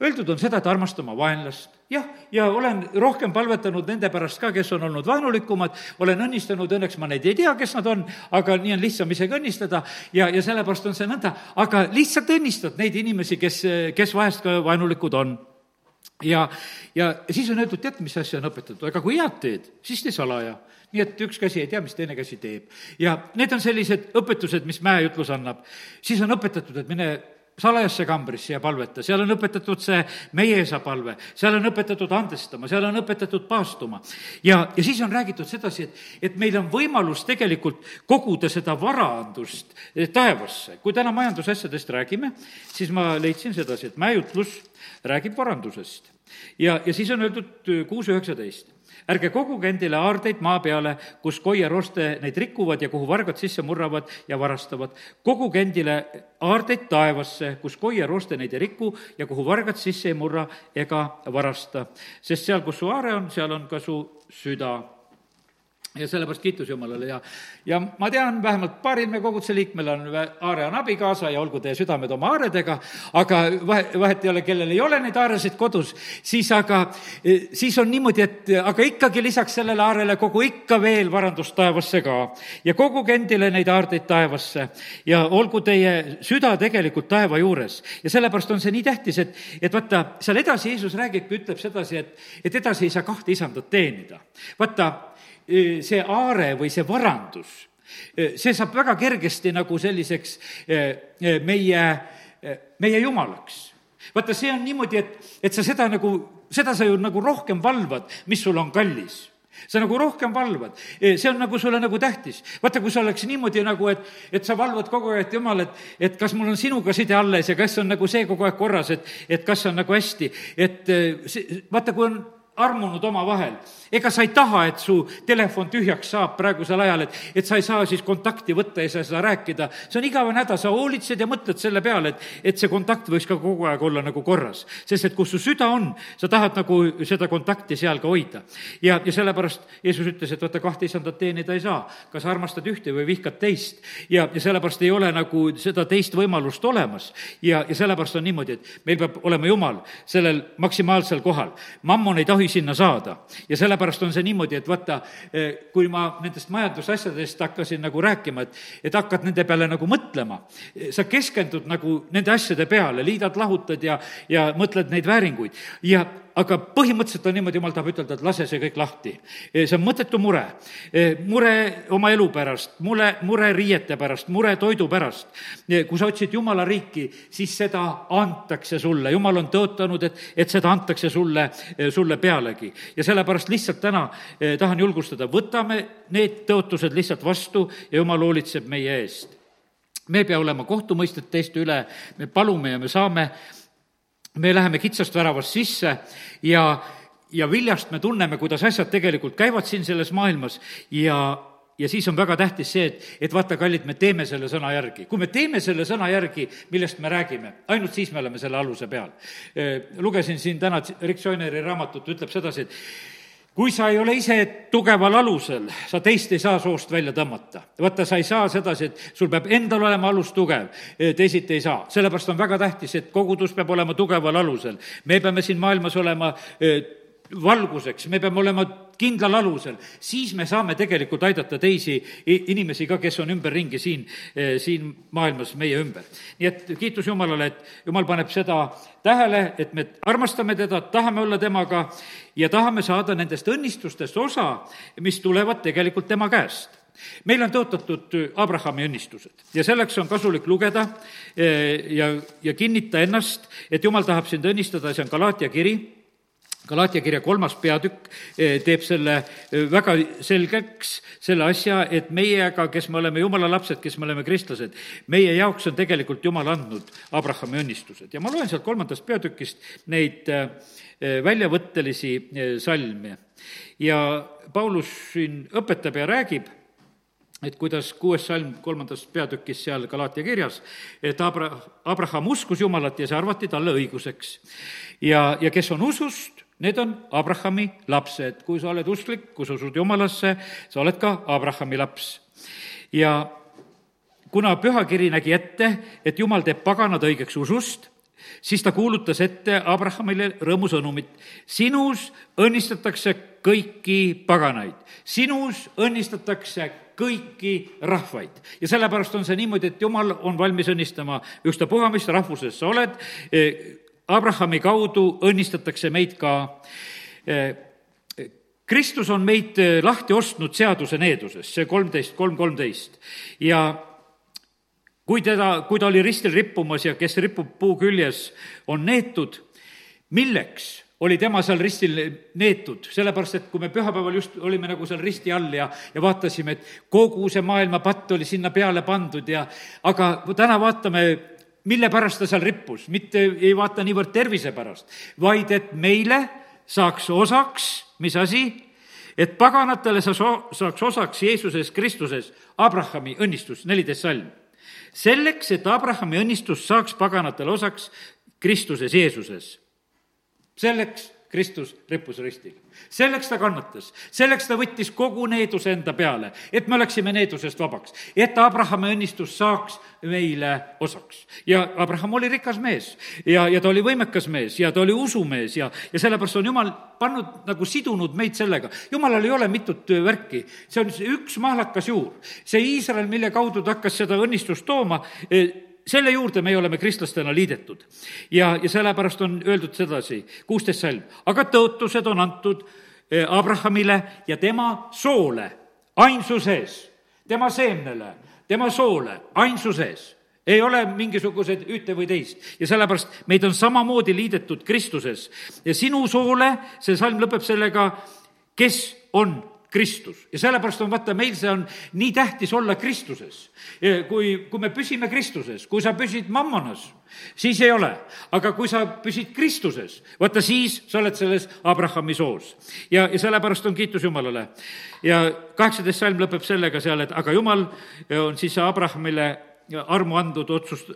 Öeldud on seda, et armasta oma vaenlast, jah, ja olen rohkem palvetanud nende pärast ka, kes on olnud vaenulikumad, olen õnnistanud, õnneks ma neid ei tea, kes nad on, aga nii on lihtsam isegi õnnistada. Ja, ja sellepärast on see nõnda, aga lihtsalt õnnistad neid inimesi, kes, kes vahest ka vaenulikud on ja, ja siis on öeldud, tead, mis asja on õpetatud, aga kui head teed, siis tee salaja. nii et üks käsi ei tea, mis teine käsi teeb. ja need on sellised õpetused, mis mäejutlus annab. siis on õpetatud, et mine salajasse kambrisse ja palveta, seal on õpetatud see meie esa palve, seal on õpetatud andestama, seal on õpetatud paastuma. ja, ja siis on räägitud sedasi, et, et meil on võimalus tegelikult koguda seda varaandust taevasse. kui täna majandusasjadest räägime, siis ma leidsin sedasi, et mäejutlus räägib varandusest. ja, ja siis on öeldud kuus üheksateist. Ärge koguge endile aardeid maa peale, kus koiaroste neid rikuvad ja kuhu vargad sisse murravad ja varastavad. koguge endile aardeid taevasse, kus koiaroste neid ei riku ja kuhu vargad sisse ei murra ega varasta. sest seal, kus su aare on, seal on ka su süda ja sellepärast kiitus Jumalale ja, ja ma tean, vähemalt paaril meie koguduse liikmel on, Aare on abikaasa ja olgu teie südamed oma aaredega, aga vahe, vahet ei ole, kellel ei ole neid aaresid kodus, siis aga, siis on niimoodi, et aga ikkagi lisaks sellele aarele kogu ikka veel varandust taevasse ka. ja koguge endile neid aardeid taevasse ja olgu teie süda tegelikult taeva juures. ja sellepärast on see nii tähtis, et, et vaata, seal edasi Jeesus räägibki, ütleb sedasi, et, et edasi ei saa kahte isandat teenida. vaata, see aare või see varandus, see saab väga kergesti nagu selliseks meie, meie jumalaks. vaata, see on niimoodi, et, et sa seda nagu, seda sa ju nagu rohkem valvad, mis sul on kallis sa nagu rohkem valvad, see on nagu sulle nagu tähtis. vaata, kui see oleks niimoodi nagu, et, et sa valvad kogu aeg, et jumal, et, et kas mul on sinuga side alles ja kas on nagu see kogu aeg korras, et, et kas on nagu hästi, et see, vaata, kui on armunud omavahel. ega sa ei taha, et su telefon tühjaks saab praegusel ajal, et, et sa ei saa siis kontakti võtta ja sa ei saa rääkida. see on igavene häda, sa hoolitsed ja mõtled selle peale, et, et see kontakt võiks ka kogu aeg olla nagu korras. sest et kus su süda on, sa tahad nagu seda kontakti seal ka hoida. ja, ja sellepärast Jeesus ütles, et vaata, kahte isandat teenida ei saa. kas armastad ühte või vihkad teist. ja, ja sellepärast ei ole nagu seda teist võimalust olemas. ja, ja sellepärast on niimoodi, et meil peab olema Jumal sellel maksimaalsel kohal. mammon ei tohi tohi sinna saada. ja sellepärast on see niimoodi, et vaata, eh, kui ma nendest majandusasjadest hakkasin nagu rääkima, et, et hakkad nende peale nagu mõtlema, eh, sa keskendud nagu nende asjade peale, liidad, lahutad ja, ja mõtled neid vääringuid ja aga põhimõtteliselt on niimoodi, jumal tahab ütelda, et lase see kõik lahti. see on mõttetu mure. mure oma elu pärast, mure, mure riiete pärast, mure toidu pärast. kui sa otsid Jumala riiki, siis seda antakse sulle, Jumal on tõotanud, et, et seda antakse sulle, sulle pealegi. ja sellepärast lihtsalt täna tahan julgustada, võtame need tõotused lihtsalt vastu ja Jumal hoolitseb meie eest me ei pea olema kohtumõistet teiste üle, me palume ja me saame me läheme kitsast väravast sisse ja, ja viljast me tunneme, kuidas asjad tegelikult käivad siin selles maailmas ja, ja siis on väga tähtis see, et, et vaata, kallid, me teeme selle sõna järgi. kui me teeme selle sõna järgi, millest me räägime, ainult siis me oleme selle aluse peal. lugesin siin täna Rick Joineri raamatut, ütleb sedasi, et kui sa ei ole ise tugeval alusel, sa teist ei saa soost välja tõmmata. vaata, sa ei saa sedasi, et sul peab endal olema alus tugev, teisiti ei saa. sellepärast on väga tähtis, et kogudus peab olema tugeval alusel. me peame siin maailmas olema valguseks, me peame olema kindlal alusel, siis me saame tegelikult aidata teisi inimesi ka, kes on ümberringi siin, siin maailmas meie ümber. nii et kiitus Jumalale, et Jumal paneb seda tähele, et me armastame teda, tahame olla temaga ja tahame saada nendest õnnistustest osa, mis tulevad tegelikult tema käest meil on tõotatud Abrahami õnnistused ja selleks on kasulik lugeda ja, ja kinnita ennast, et jumal tahab sind õnnistada, see on Galaatia kiri Galaatia kirja kolmas peatükk eh, teeb selle eh, väga selgeks, selle asja, et meiega, kes me oleme jumala lapsed, kes me oleme kristlased, meie jaoks on tegelikult jumal andnud Abrahami õnnistused ja ma loen sealt kolmandast peatükist neid eh, väljavõttelisi salme. ja Paulus siin õpetab ja räägib, et kuidas kuues salm kolmandas peatükis seal Galaatia kirjas, et Abra-, Abraham uskus Jumalat ja see arvati talle õiguseks. ja, ja kes on usust, Need on Abrahami lapsed, kui sa oled usklik, kui sa usud Jumalasse, sa oled ka Abrahami laps. ja kuna pühakiri nägi ette, et Jumal teeb paganad õigeks usust, siis ta kuulutas ette Abrahamile rõõmusõnumit. sinus õnnistatakse kõiki paganaid, sinus õnnistatakse kõiki rahvaid. ja sellepärast on see niimoodi, et Jumal on valmis õnnistama ükstapuha, mis rahvusest sa oled, Abrahami kaudu õnnistatakse meid ka eh, Kristus on meid eh, lahti ostnud seaduse needusest, see kolmteist, kolm kolmteist. ja kui teda, kui ta oli ristil rippumas ja kes ripub puu küljes, on neetud, milleks oli tema seal ristil neetud, sellepärast et kui me pühapäeval just olime nagu seal risti all ja, ja vaatasime, et kogu see maailma patt oli sinna peale pandud ja aga täna vaatame mille pärast ta seal rippus, mitte ei vaata niivõrd tervise pärast, vaid et meile saaks osaks, mis asi? et paganatele sa so-, saaks osaks Jeesuses Kristuses Abrahami õnnistus, neliteist salm. selleks, et Abrahami õnnistus saaks paganatele osaks Kristuses Jeesuses. selleks Kristus rippus ristil. selleks ta kannatas, selleks ta võttis kogu needuse enda peale, et me oleksime needusest vabaks, et Abrahami õnnistus saaks meile osaks. ja Abraham oli rikas mees ja, ja ta oli võimekas mees ja ta oli usumees ja, ja sellepärast on jumal pannud nagu sidunud meid sellega. jumalal ei ole mitut värki, see on üks mahlakas juur. see Iisrael, mille kaudu ta hakkas seda õnnistust tooma, selle juurde me oleme kristlastena liidetud. ja, ja sellepärast on öeldud sedasi, kuusteist salm, aga tõotused on antud eh, Abrahamile ja tema soole ainsuses, tema seemnele, tema soole ainsuses. Ei ole mingisuguseid ühte või teist. Ja sellepärast meid on samamoodi liidetud Kristuses. Ja sinu soole, see salm lõpeb sellega, kes on Kristus ja sellepärast on vaata, meil see on nii tähtis olla Kristuses. kui, kui me püsime Kristuses, kui sa püsid mammonas, siis ei ole, aga kui sa püsid Kristuses, vaata siis sa oled selles Abrahami soos. ja, ja sellepärast on kiitus Jumalale. ja kaheksateist salm lõpeb sellega seal, et aga Jumal on siis Abrahamile armu andnud otsust,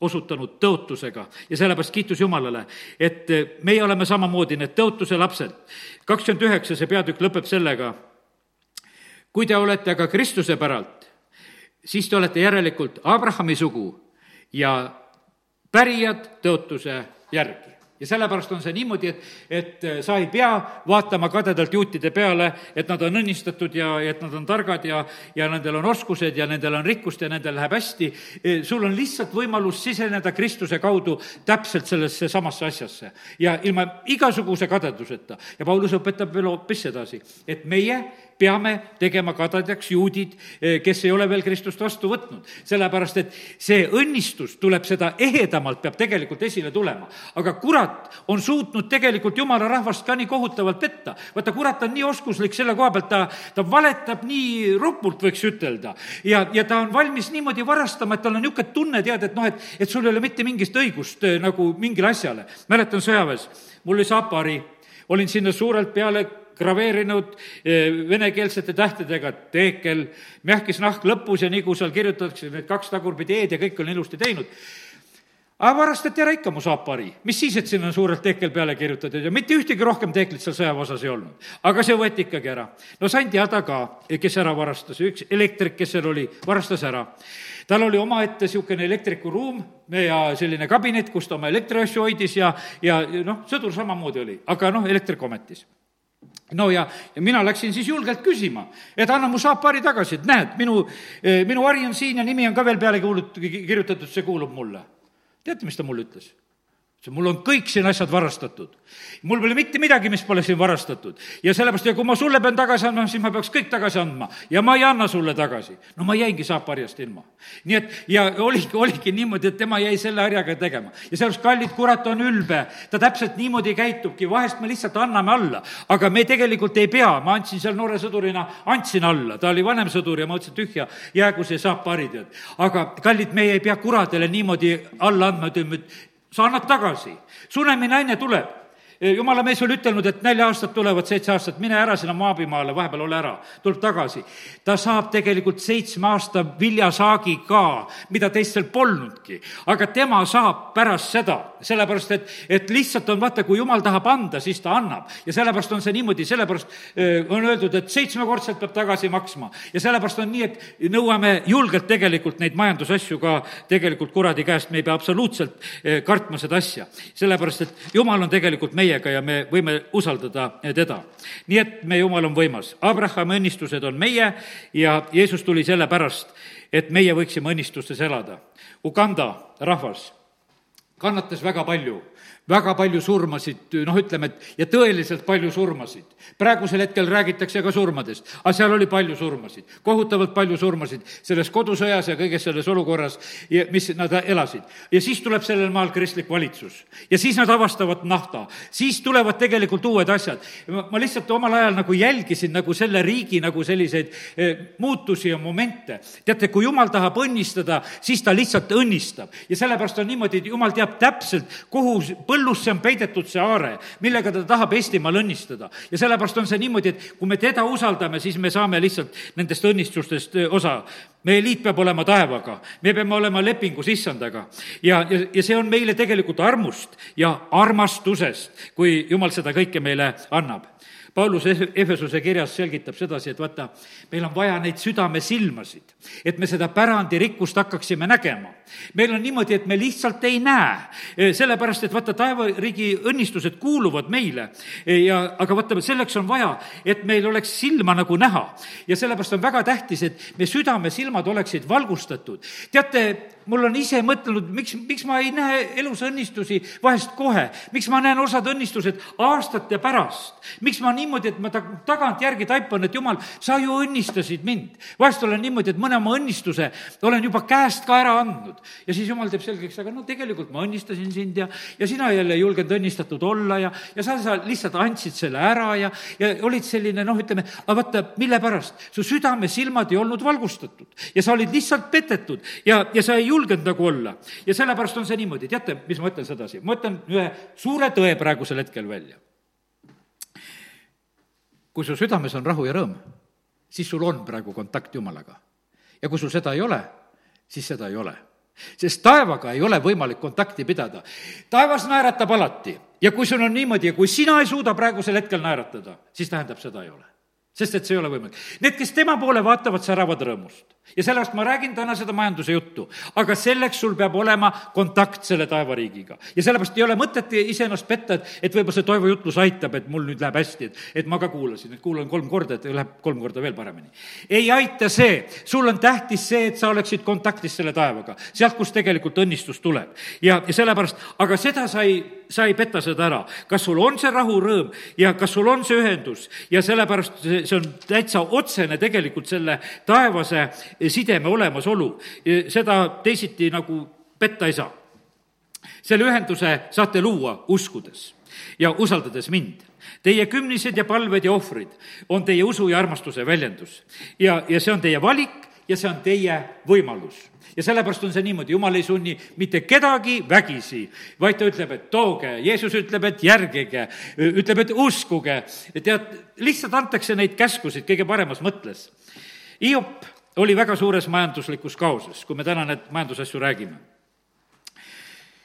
osutanud tõotusega ja sellepärast kiitus Jumalale, et meie oleme samamoodi need tõotuse lapsed. kakskümmend üheksa, see peatükk lõpeb sellega kui te olete aga Kristuse päralt, siis te olete järelikult Abrahami sugu ja pärijad tõotuse järgi ja sellepärast on see niimoodi, et, et sa ei pea vaatama kadedalt juutide peale, et nad on õnnistatud ja et nad on targad ja, ja nendel on oskused ja nendel on rikkust ja nendel läheb hästi. sul on lihtsalt võimalus siseneda Kristuse kaudu täpselt sellesse samasse asjasse ja ilma igasuguse kadeduseta. ja Paulus õpetab veel hoopis sedasi, et meie peame tegema kadedaks juudid, eh, kes ei ole veel Kristust vastu võtnud. sellepärast, et see õnnistus tuleb seda ehedamalt, peab tegelikult esile tulema. aga kurat on suutnud tegelikult jumala rahvast ka nii kohutavalt petta. vaata, kurat on nii oskuslik selle koha pealt, ta, ta valetab nii ropult, võiks ütelda. ja, ja ta on valmis niimoodi varastama, et tal on niisugune tunne, tead, et noh, et, et sul ei ole mitte mingit õigust eh, nagu mingile asjale. mäletan sõjaväes, mul oli sapari, olin sinna suurelt peale graveerinud eh, venekeelsete tähtedega teekel, mehkis nahk lõpus ja nagu seal kirjutatakse need kaks tagurpidi E-d ja kõik on ilusti teinud aga varastati ära ikka mu saapari, mis siis, et sinna on suurelt teekel peale kirjutatud ja mitte ühtegi rohkem teeklit seal sõjaväeosas ei olnud. aga see võeti ikkagi ära. no sain teada ka, kes ära varastas, üks elektrik, kes seal oli, varastas ära. tal oli omaette niisugune elektrikuruum ja selline kabinet, kus ta oma elektriasju hoidis ja, ja noh, sõdur samamoodi oli, aga noh, elektrik ometis no ja, ja mina läksin siis julgelt küsima, et anna mu saapari tagasi, et näed, minu, eh, minu hari on siin ja nimi on ka veel peale kuulut-, kirjutatud, see kuulub mulle. teate, mis ta mulle ütles? See, mul on kõik siin asjad varastatud. mul pole mitte midagi, mis pole siin varastatud. ja sellepärast, ja kui ma sulle pean tagasi andma, siis ma peaks kõik tagasi andma. ja ma ei anna sulle tagasi. no ma jäingi saapharjast ilma. nii et, ja oligi, oligi niimoodi, et tema jäi selle harjaga tegema. ja sellepärast, kallid, kurat on ülbe. ta täpselt niimoodi käitubki, vahest me lihtsalt anname alla. aga me tegelikult ei pea, ma andsin seal noore sõdurina, andsin alla, ta oli vanem sõdur ja ma mõtlesin, tühja, jäägu see saapari, tead. aga kallid, meie ei pea kuradele niimoodi alla andma, ütleme, et sa annad tagasi. Sunemi naine tuleb jumala mees oli ütelnud, et neli aastat tulevad, seitse aastat, mine ära sinna maapimaale, vahepeal ole ära, tuleb tagasi. ta saab tegelikult seitsme aasta viljasaagi ka, mida teistel polnudki. aga tema saab pärast seda, sellepärast et, et lihtsalt on vaata, kui jumal tahab anda, siis ta annab. ja sellepärast on see niimoodi, sellepärast on öeldud, et seitsmekordselt peab tagasi maksma. ja sellepärast on nii, et nõuame julgelt tegelikult neid majandusasju ka tegelikult kuradi käest, me ei pea absoluutselt kartma seda asja. sellepärast, et jumal on tegelikult meie meiega ja me võime usaldada teda. nii et meie Jumal on võimas. Abrahami õnnistused on meie ja Jeesus tuli sellepärast, et meie võiksime õnnistustes elada. Uganda rahvas kannatas väga palju väga palju surmasid, noh, ütleme, et ja tõeliselt palju surmasid. praegusel hetkel räägitakse ka surmadest, aga seal oli palju surmasid, kohutavalt palju surmasid selles kodusõjas ja kõiges selles olukorras, mis nad elasid. ja siis tuleb sellel maal kristlik valitsus ja siis nad avastavad nafta, siis tulevad tegelikult uued asjad. ma lihtsalt omal ajal nagu jälgisin nagu selle riigi nagu selliseid eh, muutusi ja momente. teate, kui jumal tahab õnnistada, siis ta lihtsalt õnnistab ja sellepärast on niimoodi, et jumal teab täpselt, kuhu põllusse on peidetud see aare, millega ta tahab Eestimaal õnnistada. ja sellepärast on see niimoodi, et kui me teda usaldame, siis me saame lihtsalt nendest õnnistustest osa. meie liit peab olema taevaga, me peame olema lepingus issandaga ja, ja, ja see on meile tegelikult armust ja armastusest, kui jumal seda kõike meile annab Paulus Efesuse kirjas selgitab sedasi, et vaata, meil on vaja neid südamesilmasid, et me seda pärandirikkust hakkaksime nägema. meil on niimoodi, et me lihtsalt ei näe, e, sellepärast et vaata, taevariigi õnnistused kuuluvad meile e, ja, aga vaata, selleks on vaja, et meil oleks silma nagu näha. ja sellepärast on väga tähtis, et meie südamesilmad oleksid valgustatud. teate, mul on ise mõtelnud, miks, miks ma ei näe elus õnnistusi vahest kohe, miks ma näen osad õnnistused aastate pärast, miks ma niimoodi, et ma ta-, tagantjärgi taipan, et jumal, sa ju õnnistasid mind. vahest olen niimoodi, et mõne oma õnnistuse olen juba käest ka ära andnud ja siis jumal teeb selgeks, aga no tegelikult ma õnnistasin sind ja, ja sina jälle ei julgenud õnnistatud olla ja, ja sa, sa lihtsalt andsid selle ära ja, ja olid selline noh, ütleme, aga vaata, mille pärast? su südamesilmad ei olnud valgustatud ja sa olid lihtsalt petetud ja, ja sa ei julgenud nagu olla. ja sellepärast on see niimoodi, teate, mis ma ütlen sedasi, ma ütlen ühe suure tõe praegusel hetkel välja. kui su südames on rahu ja rõõm, siis sul on praegu kontakt Jumalaga. ja kui sul seda ei ole, siis seda ei ole sest taevaga ei ole võimalik kontakti pidada. taevas naeratab alati ja kui sul on niimoodi ja kui sina ei suuda praegusel hetkel naeratada, siis tähendab, seda ei ole sest et see ei ole võimalik. Need, kes tema poole vaatavad, säravad rõõmust. Ja sellepärast ma räägin täna seda majanduse juttu. aga selleks sul peab olema kontakt selle taevariigiga. ja sellepärast ei ole mõtet iseennast petta, et, et võib-olla see Toivo jutlus aitab, et mul nüüd läheb hästi, et, et ma ka kuulasin, et kuulan kolm korda, et läheb kolm korda veel paremini. ei aita see, sul on tähtis see, et sa oleksid kontaktis selle taevaga, sealt, kust tegelikult õnnistus tuleb. ja, ja sellepärast, aga seda sa ei, sa ei peta seda ära. kas sul on see rahu, rõõm ja kas sul on see ühendus ja sellepärast see, see on täitsa otsene tegelikult selle taevase sideme olemasolu. seda teisiti nagu petta ei saa. selle ühenduse saate luua uskudes ja usaldades mind. Teie kümnised ja palved ja ohvrid on teie usu ja armastuse väljendus ja, ja see on teie valik ja see on teie võimalus ja sellepärast on see niimoodi, jumal ei sunni mitte kedagi vägisi, vaid ta ütleb, et tooge, Jeesus ütleb, et järgige, ütleb, et uskuge. tead, lihtsalt antakse neid käskusid kõige paremas mõttes. Hiop oli väga suures majanduslikus kaoses, kui me täna need majandusasju räägime.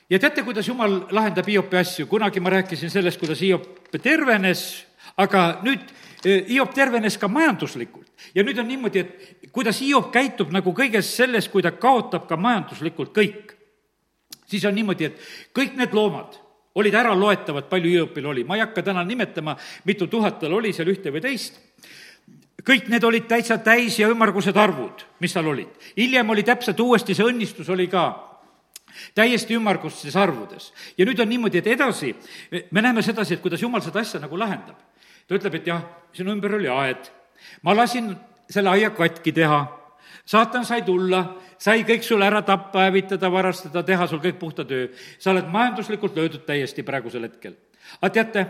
Ja teate, kuidas jumal lahendab Hiopi asju, kunagi ma rääkisin sellest, kuidas Hiop tervenes, aga nüüd Hiop tervenes ka majanduslikult. ja nüüd on niimoodi, et kuidas Hiop käitub nagu kõiges selles, kui ta kaotab ka majanduslikult kõik, siis on niimoodi, et kõik need loomad olid äraloetavad, palju Hiopil oli, ma ei hakka täna nimetama, mitu tuhat tal oli seal ühte või teist, kõik need olid täitsa täis ja ümmargused arvud, mis tal olid. hiljem oli täpselt uuesti, see õnnistus oli ka täiesti ümmargustes arvudes. ja nüüd on niimoodi, et edasi me näeme sedasi, et kuidas jumal seda asja nagu lahendab ta ütleb, et jah, sinu ümber oli aed, ma lasin selle aia katki teha, saatan sai tulla, sai kõik sul ära tappa, hävitada, varastada, teha sul kõik puhta töö. sa oled majanduslikult löödud täiesti praegusel hetkel. aga teate,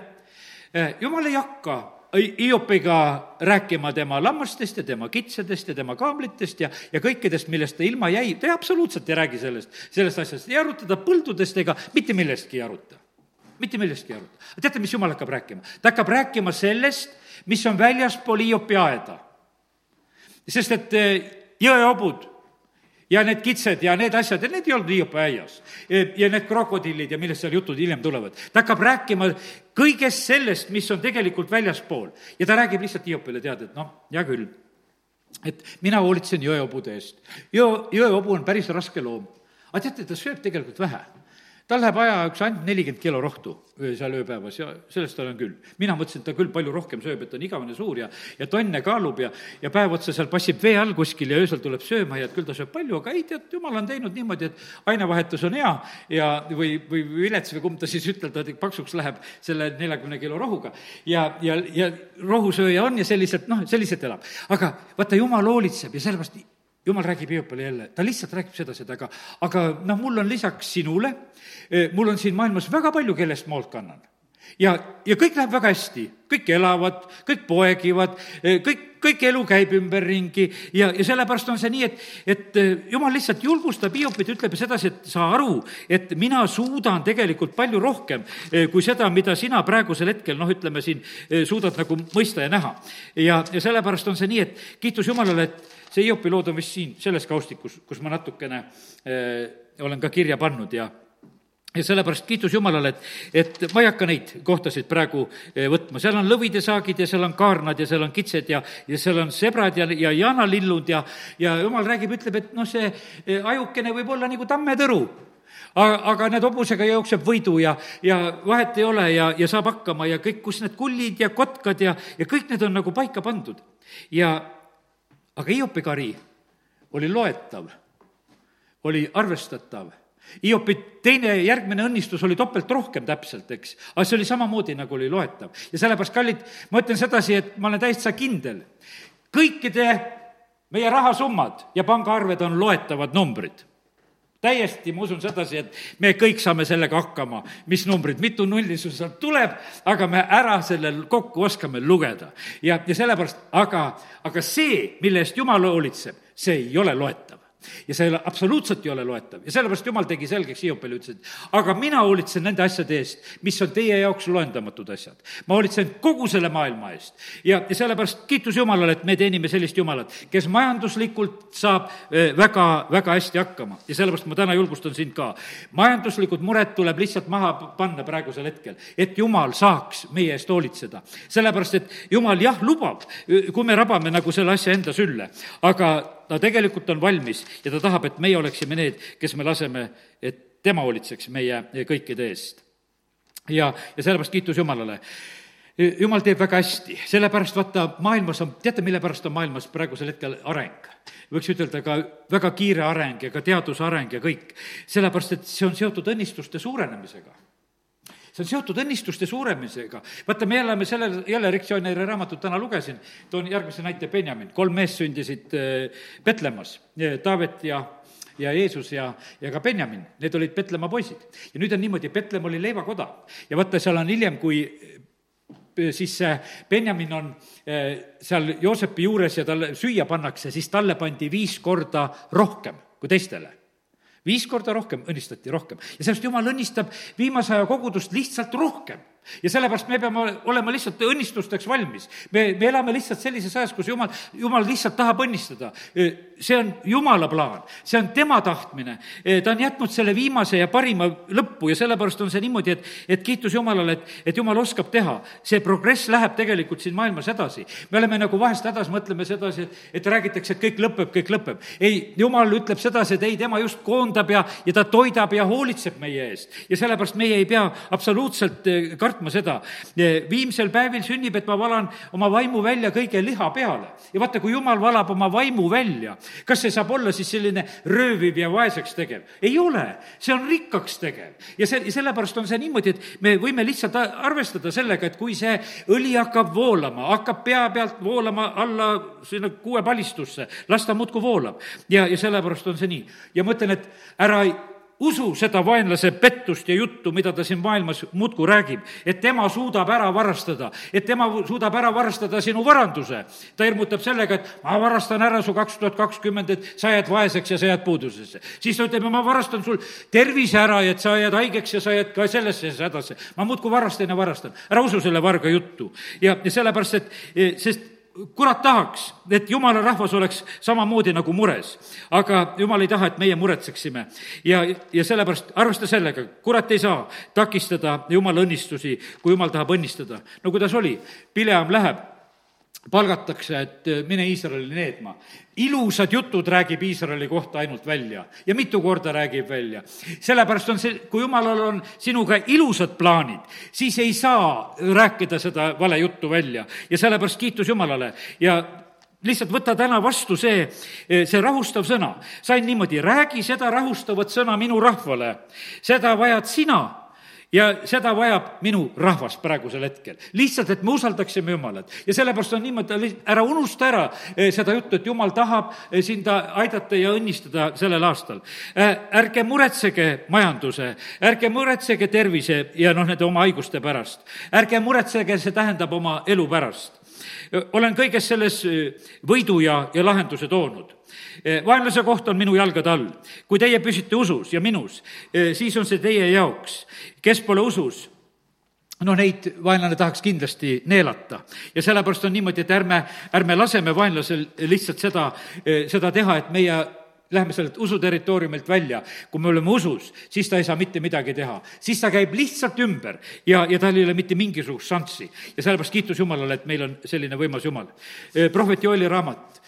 eh, jumal ei hakka Hiopiga rääkima tema lammastest ja tema kitsedest ja tema kaamlitest ja, ja kõikidest, millest ta ilma jäi, ta absoluutselt ei räägi sellest, sellest asjast, ei aruta ta põldudest ega mitte millestki ei aruta mitte millestki ei aruta. teate, mis jumal hakkab rääkima? ta hakkab rääkima sellest, mis on väljaspool Hiopi aeda. sest et eh, jõeobud ja need kitsed ja need asjad, ja need ei olnud Hiopi aias. ja need krokodillid ja millest seal jutud hiljem tulevad. ta hakkab rääkima kõigest sellest, mis on tegelikult väljaspool. ja ta räägib lihtsalt Hiopile, tead, et noh, hea küll, et mina hoolitsen jõeobude eest. jõe, jõeobu on päris raske loom. aga teate, ta sööb tegelikult vähe tal läheb ajajaoks ainult nelikümmend kilo rohtu seal ööpäevas ja sellest tal on küll. mina mõtlesin, et ta küll palju rohkem sööb, et ta on igavene suur ja, ja tonne kaalub ja, ja päev otsa seal passib vee all kuskil ja öösel tuleb sööma ja et küll ta sööb palju, aga ei tead, jumal on teinud niimoodi, et ainevahetus on hea ja, või, või vilets või kumb ta siis ütelda, et paksuks läheb selle neljakümne kilo rohuga. ja, ja, ja rohusööja on ja selliselt, noh, selliselt elab. aga vaata, jumal hoolitseb ja sellepärast jumal räägib Hiopile jälle, ta lihtsalt räägib sedasi, et aga, aga noh, mul on lisaks sinule, eh, mul on siin maailmas väga palju, kellest ma hoolt kannan. Ja, ja kõik läheb väga hästi, kõik elavad, kõik poegivad, kõik, kõik elu käib ümberringi. Ja, ja sellepärast on see nii, et, et jumal lihtsalt julgustab Hiopit, ütleb sedasi, et saa aru, et mina suudan tegelikult palju rohkem kui seda, mida sina praegusel hetkel, noh, ütleme siin, suudad nagu mõista ja näha. ja, ja sellepärast on see nii, et kiitus Jumalale, et see Hiopi lood on vist siin selles kaustikus, kus ma natukene äh, olen ka kirja pannud ja ja sellepärast kiitus Jumalale, et, et ma ei hakka neid kohtasid praegu eh, võtma, seal on lõvidesaagid ja seal on kaarnad ja seal on kitsed ja, ja seal on sebrad ja, ja jaanalillud ja, ja Jumal räägib, ütleb, et noh, see eh, ajukene võib olla nagu tammetõru aga, näed, hobusega jookseb võidu ja, ja vahet ei ole ja, ja saab hakkama ja kõik, kus need kullid ja kotkad ja, ja kõik need on nagu paika pandud. ja, aga Hiopi kari oli loetav, oli arvestatav. Hiopi teine, järgmine õnnistus oli topelt rohkem täpselt, eks, aga see oli samamoodi, nagu oli loetav. ja sellepärast, kallid, ma ütlen sedasi, et ma olen täitsa kindel, kõikide meie rahasummad ja pangaarved on loetavad numbrid täiesti, ma usun sedasi, et me kõik saame sellega hakkama, mis numbrid, mitu nulli sul sealt tuleb, aga me ära selle kokku oskame lugeda. ja, ja sellepärast, aga, aga see, mille eest Jumal hoolitseb, see ei ole loetav ja see absoluutselt ei ole loetav ja sellepärast jumal tegi selgeks Hiopile, ütles, et aga mina hoolitsen nende asjade eest, mis on teie jaoks loendamatud asjad. ma hoolitsen kogu selle maailma eest ja, ja sellepärast kiitus Jumalale, et me teenime sellist Jumalat, kes majanduslikult saab eh, väga, väga hästi hakkama ja sellepärast ma täna julgustan sind ka. majanduslikud mured tuleb lihtsalt maha panna praegusel hetkel, et Jumal saaks meie eest hoolitseda. sellepärast, et Jumal jah, lubab, kui me rabame nagu selle asja enda sülle, aga ta tegelikult on valmis ja ta tahab, et meie oleksime need, kes me laseme, et tema hoolitseks meie kõikide eest. ja, ja sellepärast kiitus Jumalale jumal teeb väga hästi, sellepärast vaata, maailmas on, teate, mille pärast on maailmas praegusel hetkel areng? võiks ütelda ka väga kiire areng ja ka teaduse areng ja kõik. sellepärast, et see on seotud õnnistuste suurenemisega see on seotud õnnistuste suuremisega. vaata, me elame sellel, jälle Joineri raamatut täna lugesin, toon järgmise näite, Benjamin, kolm meest sündisid Petlemmas, äh, Taavet ja ja Jeesus ja, ja ka Benjamin, need olid Petlemma poisid. ja nüüd on niimoodi, Petlemm oli leivakoda. Ja vaata, seal on hiljem, kui äh, siis see Benjamin on äh, seal Joosepi juures ja talle süüa pannakse, siis talle pandi viis korda rohkem kui teistele viis korda rohkem õnnistati, rohkem. ja sellest Jumal õnnistab viimase aja kogudust lihtsalt rohkem ja sellepärast me peame olema lihtsalt õnnistusteks valmis. me, me elame lihtsalt sellises ajas, kus jumal, jumal lihtsalt tahab õnnistada. see on jumala plaan, see on tema tahtmine. ta on jätnud selle viimase ja parima lõppu ja sellepärast on see niimoodi, et, et kiitus Jumalale, et, et Jumal oskab teha. see progress läheb tegelikult siin maailmas edasi. me oleme nagu vahest hädas, mõtleme sedasi, et, et räägitakse, et kõik lõpeb, kõik lõpeb. ei, Jumal ütleb sedasi, et ei, tema just koondab ja, ja ta toidab ja hoolitseb meie eest. ja sellepärast meie ei pea absoluutselt kartma kartma seda. viimsel päevil sünnib, et ma valan oma vaimu välja kõige liha peale. ja vaata, kui jumal valab oma vaimu välja, kas see saab olla siis selline rööviv ja vaeseks tegev? ei ole, see on rikkaks tegev. ja see, sellepärast on see niimoodi, et me võime lihtsalt arvestada sellega, et kui see õli hakkab voolama, hakkab pea pealt voolama alla sinna kuuepalistusse, las ta muudkui voolab. ja, ja sellepärast on see nii. ja ma ütlen, et ära usu seda vaenlase pettust ja juttu, mida ta siin maailmas muudkui räägib, et tema suudab ära varastada, et tema suudab ära varastada sinu varanduse. ta hirmutab sellega, et ma varastan ära su kaks tuhat kakskümmend, et sa jääd vaeseks ja sa jääd puudusesse. siis ta ütleb, ma varastan sul tervise ära, et sa jääd haigeks ja sa jääd ka sellesse hädasse. ma muudkui varastan ja varastan. ära usu selle varga juttu. ja, ja sellepärast, et, sest kurat tahaks, et jumala rahvas oleks samamoodi nagu mures, aga jumal ei taha, et meie muretseksime. ja, ja sellepärast arvesta sellega, kurat ei saa takistada jumala õnnistusi, kui jumal tahab õnnistada. no kuidas oli, Pileam läheb palgatakse, et äh, mine Iisraeli needma. ilusad jutud räägib Iisraeli kohta ainult välja ja mitu korda räägib välja. sellepärast on see, kui jumalal on sinuga ilusad plaanid, siis ei saa rääkida seda vale juttu välja ja sellepärast kiitus Jumalale ja lihtsalt võta täna vastu see, see rahustav sõna. sain niimoodi, räägi seda rahustavat sõna minu rahvale, seda vajad sina ja seda vajab minu rahvas praegusel hetkel. lihtsalt, et me usaldaksime Jumalat. ja sellepärast on niimoodi, ära unusta ära eh, seda juttu, et Jumal tahab eh, sind aidata ja õnnistada sellel aastal. Eh, ärge muretsege majanduse, ärge muretsege tervise ja noh, nende oma haiguste pärast. ärge muretsege, see tähendab oma elu pärast. olen kõiges selles võidu ja, ja lahenduse toonud vaenlase koht on minu jalgade all. kui teie püsite usus ja minus, siis on see teie jaoks kes pole usus, no neid vaenlane tahaks kindlasti neelata. ja sellepärast on niimoodi, et ärme, ärme laseme vaenlasel lihtsalt seda, seda teha, et meie läheme sellelt usuterritooriumilt välja, kui me oleme usus, siis ta ei saa mitte midagi teha. siis ta käib lihtsalt ümber ja, ja tal ei ole mitte mingisugust šanssi. ja sellepärast kiitus Jumalale, et meil on selline võimas Jumal. prohvet Joeli raamat,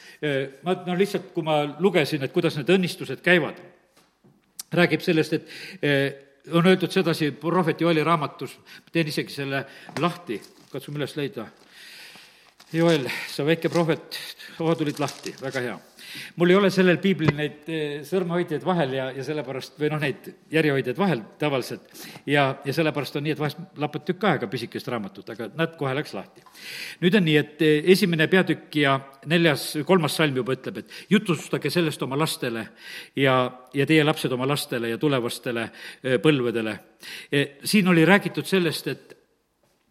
ma no lihtsalt, kui ma lugesin, et kuidas need õnnistused käivad, räägib sellest, et on öeldud sedasi prohvet Joeli raamatus, teen isegi selle lahti, katsume üles leida. Joel, sa väike prohvet, oo, tulid lahti, väga hea mul ei ole sellel piiblil neid eh, sõrmehoidjaid vahel ja, ja sellepärast, või noh, neid järjehoidjaid vahel tavaliselt, ja, ja sellepärast on nii, et vahest lapad tükk aega pisikest raamatut, aga näed, kohe läks lahti. nüüd on nii, et eh, esimene peatükk ja neljas, kolmas salm juba ütleb, et jutustage sellest oma lastele ja, ja teie lapsed oma lastele ja tulevastele eh, põlvedele. siin oli räägitud sellest, et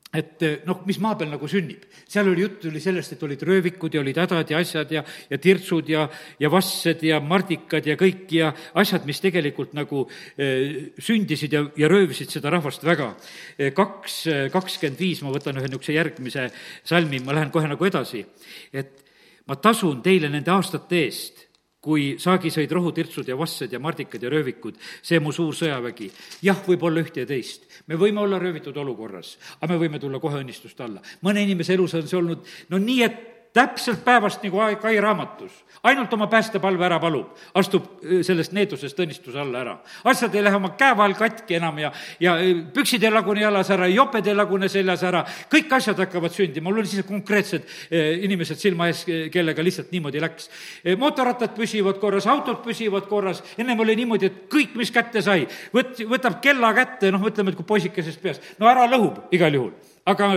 et eh, noh, mis maa peal nagu sünnib. seal oli juttu oli sellest, et olid röövikud ja olid hädad ja asjad ja, ja tirtsud ja, ja vassed ja mardikad ja kõik ja asjad, mis tegelikult nagu eh, sündisid ja, ja röövisid seda rahvast väga. Eh, kaks, kakskümmend viis, ma võtan ühe niisuguse järgmise salmi, ma lähen kohe nagu edasi, et ma tasun teile nende aastate eest kui saagisõid rohutirtsud ja vassed ja mardikad ja röövikud, see mu suur sõjavägi. jah, võib olla ühte ja teist. me võime olla röövitud olukorras, aga me võime tulla kohe õnnistust alla. mõne inimese elus on see olnud no nii, et täpselt päevast nagu Kai raamatus. ainult oma päästepalve ära palub, astub äh, sellest needusest õnnistuse alla ära. asjad ei lähe oma käe vahel katki enam ja, ja äh, püksid ei lagune jalas ära, joped ei lagune seljas ära, kõik asjad hakkavad sündima, mul oli siis konkreetsed äh, inimesed silma ees, kellega lihtsalt niimoodi läks. mootorrattad püsivad korras, autod püsivad korras, ennem oli niimoodi, et kõik, mis kätte sai, võt-, võtab kella kätte, noh, ütleme, et kui poisikesest peast, no ära lõhub igal juhul, aga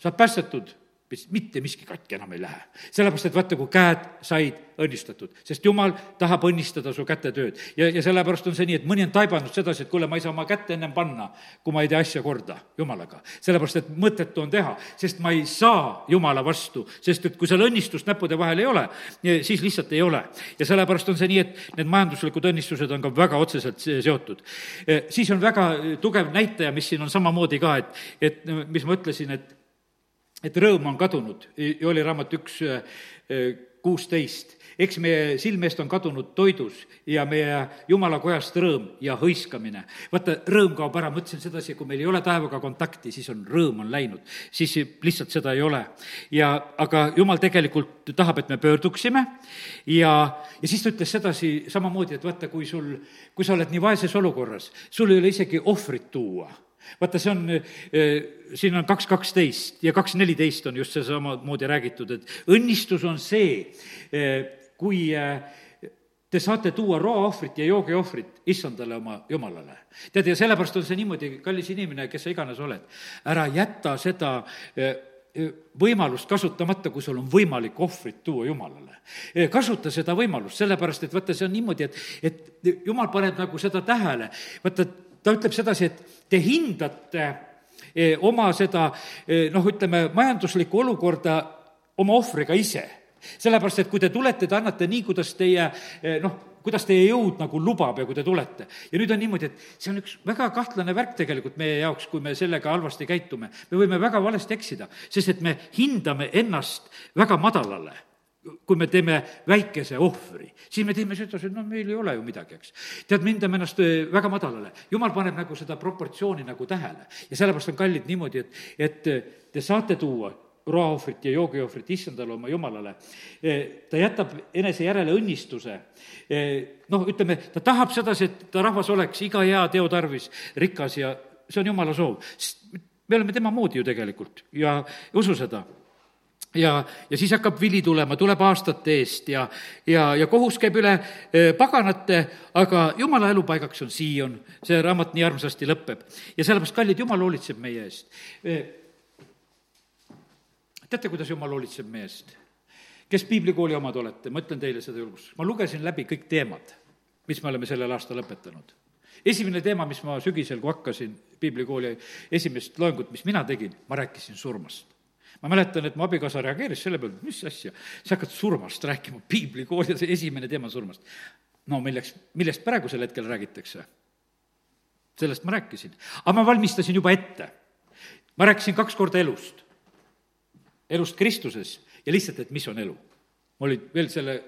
saab päästetud mitte miski katki enam ei lähe. sellepärast, et vaata, kui käed said õnnistatud, sest jumal tahab õnnistada su kätetööd. ja, ja sellepärast on see nii, et mõni on taibanud sedasi, et kuule, ma ei saa oma kätt ennem panna, kui ma ei tee asja korda jumalaga. sellepärast, et mõttetu on teha, sest ma ei saa jumala vastu, sest et kui seal õnnistust näppude vahel ei ole, siis lihtsalt ei ole. ja sellepärast on see nii, et need majanduslikud õnnistused on ka väga otseselt seotud. siis on väga tugev näitaja, mis siin on samamoodi ka, et, et mis ma ütlesin, et et rõõm on kadunud, Jooli raamat üks kuusteist. eks meie silme eest on kadunud toidus ja meie jumala kojast rõõm ja hõiskamine. vaata, rõõm kaob ära, mõtlesin sedasi, kui meil ei ole taevaga kontakti, siis on rõõm on läinud. siis lihtsalt seda ei ole. ja, aga jumal tegelikult tahab, et me pöörduksime ja, ja siis ta ütles sedasi samamoodi, et vaata, kui sul, kui sa oled nii vaeses olukorras, sul ei ole isegi ohvrit tuua vaata, see on, eh, siin on kaks kaksteist ja kaks neliteist on just see samamoodi räägitud, et õnnistus on see, eh, kui eh, te saate tuua roaohvrit ja joogiohvrit issandale oma jumalale. tead, ja sellepärast on see niimoodi, kallis inimene, kes sa iganes oled, ära jäta seda võimalust kasutamata, kui sul on võimalik ohvrit tuua Jumalale. kasuta seda võimalust, sellepärast et vaata, see on niimoodi, et, et Jumal paneb nagu seda tähele, vaata, ta ütleb sedasi, et te hindate eh, oma seda eh, noh, ütleme, majanduslikku olukorda oma ohvriga ise. sellepärast, et kui te tulete, te annate nii, kuidas teie eh, noh, kuidas teie jõud nagu lubab ja kui te tulete. ja nüüd on niimoodi, et see on üks väga kahtlane värk tegelikult meie jaoks, kui me sellega halvasti käitume. me võime väga valesti eksida, sest et me hindame ennast väga madalale kui me teeme väikese ohvri, siis me teeme sedasi, et noh, meil ei ole ju midagi, eks. tead, me hindame ennast äh, väga madalale. jumal paneb nagu seda proportsiooni nagu tähele ja sellepärast on kallid niimoodi, et, et äh, te saate tuua roaohvrit ja joogiohvrit issandale oma jumalale. Äh, ta jätab enese järele õnnistuse. noh, ütleme, ta tahab sedasi, et ta rahvas oleks iga hea teo tarvis rikas ja see on jumala soov. me oleme tema moodi ju tegelikult ja usu seda ja, ja siis hakkab vili tulema, tuleb aastate eest ja, ja, ja kohus käib üle paganate, aga jumala elupaigaks on Siia, see raamat nii armsasti lõpeb. ja sellepärast, kallid, jumal hoolitseb meie eest. Teate, kuidas jumal hoolitseb meie eest? kes piiblikooli omad olete, ma ütlen teile seda julgustust, ma lugesin läbi kõik teemad, mis me oleme sellel aastal õpetanud esimene teema, mis ma sügisel, kui hakkasin piiblikooli esimest loengut, mis mina tegin, ma rääkisin surmast ma mäletan, et mu abikaasa reageeris selle peale, mis asja, sa hakkad surmast rääkima, piiblikool, see esimene teema surmast. no milleks, millest praegusel hetkel räägitakse? sellest ma rääkisin, aga ma valmistasin juba ette. ma rääkisin kaks korda elust, elust Kristuses ja lihtsalt, et mis on elu. mul olid veel selle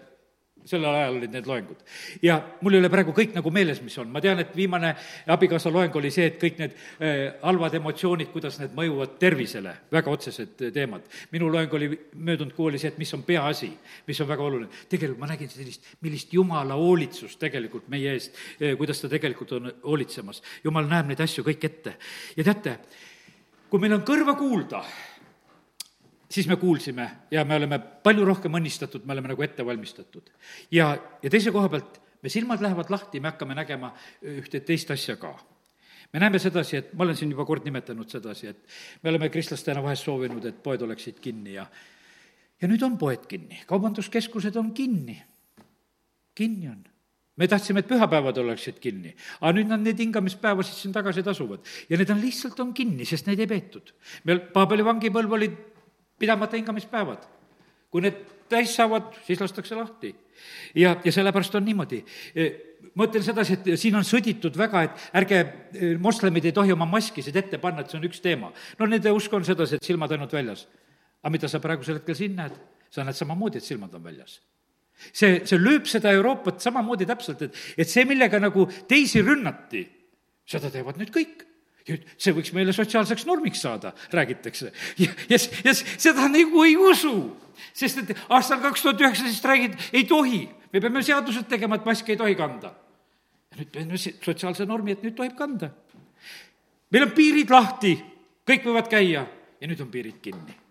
sellel ajal olid need loengud. ja mul ei ole praegu kõik nagu meeles, mis on, ma tean, et viimane abikaasa loeng oli see, et kõik need äh, halvad emotsioonid, kuidas need mõjuvad tervisele, väga otsesed äh, teemad. minu loeng oli möödunud kuu oli see, et mis on peaasi, mis on väga oluline. tegelikult ma nägin sellist, millist jumala hoolitsust tegelikult meie eest äh,, kuidas ta tegelikult on hoolitsemas. jumal näeb neid asju kõik ette. ja teate, kui meil on kõrva kuulda, siis me kuulsime ja me oleme palju rohkem õnnistatud, me oleme nagu ette valmistatud. ja, ja teise koha pealt, me silmad lähevad lahti, me hakkame nägema ühte teist asja ka. me näeme sedasi, et ma olen siin juba kord nimetanud sedasi, et me oleme kristlastena vahest soovinud, et poed oleksid kinni ja ja nüüd on poed kinni, kaubanduskeskused on kinni, kinni on me tahtsime, et pühapäevad oleksid kinni, aga nüüd nad neid hingamispäevasid siin tagasi tasuvad ja need on lihtsalt, on kinni, sest neid ei peetud. meil Paabeli vangipõlv oli pidamata hingamispäevad. kui need täis saavad, siis lastakse lahti. ja, ja sellepärast on niimoodi ma ütlen sedasi, et siin on sõditud väga, et ärge, e, moslemid ei tohi oma maskisid ette panna, et see on üks teema. no nende usk on sedasi, et silmad ainult väljas. aga mida sa praegusel hetkel siin näed? sa näed samamoodi, et silmad on väljas see, see lööb seda Euroopat samamoodi täpselt, et, et see, millega nagu teisi rünnati, seda teevad nüüd kõik see võiks meile sotsiaalseks normiks saada, räägitakse. ja, ja, ja seda nagu ei usu, sest et aastal kaks tuhat üheksateist räägid, ei tohi, me peame seadused tegema, et maski ei tohi kanda. ja nüüd teeme sotsiaalse normi, et nüüd tohib kanda. meil on piirid lahti, kõik võivad käia ja nüüd on piirid kinni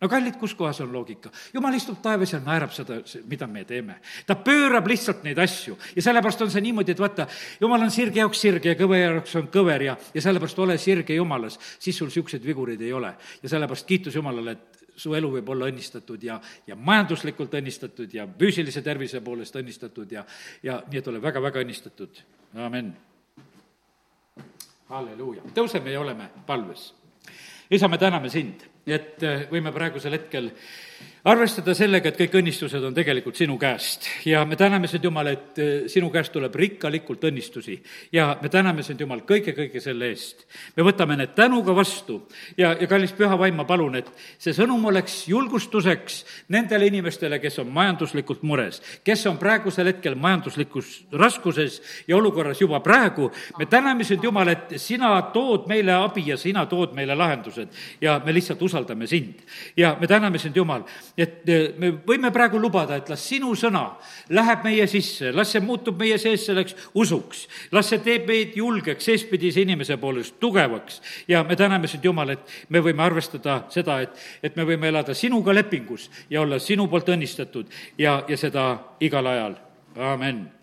no kallid, kus kohas on loogika? jumal istub taevas ja naerab seda, mida me teeme. ta pöörab lihtsalt neid asju ja sellepärast on see niimoodi, et vaata, jumal on sirge jaoks sirge ja kõve jaoks on kõver ja, ja sellepärast ole sirge Jumalas, siis sul niisuguseid vigureid ei ole. ja sellepärast kiitus Jumalale, et su elu võib olla õnnistatud ja, ja majanduslikult õnnistatud ja füüsilise tervise poolest õnnistatud ja, ja nii, et ole väga-väga õnnistatud, amin. halleluuja, tõuseme ja oleme palves. Isa, me täname sind et äh, võime praegusel hetkel arvestada sellega, et kõik õnnistused on tegelikult sinu käest ja me täname sind, Jumal, et eh, sinu käest tuleb rikkalikult õnnistusi ja me täname sind, Jumal, kõige-kõige selle eest. me võtame need tänuga vastu ja, ja kallis püha vaim, ma palun, et see sõnum oleks julgustuseks nendele inimestele, kes on majanduslikult mures, kes on praegusel hetkel majanduslikus raskuses ja olukorras juba praegu. me täname sind, Jumal, et sina tood meile abi ja sina tood meile lahendused ja me lihtsalt usaldame sind. ja me täname sind, Jumal, et eh, me võime praegu lubada, et las sinu sõna läheb meie sisse, las see muutub meie sees selleks usuks, las see teeb meid julgeks eespidise inimese poolest, tugevaks. ja me täname sind, Jumal, et me võime arvestada seda, et, et me võime elada sinuga lepingus ja olla sinu poolt õnnistatud ja, ja seda igal ajal, amin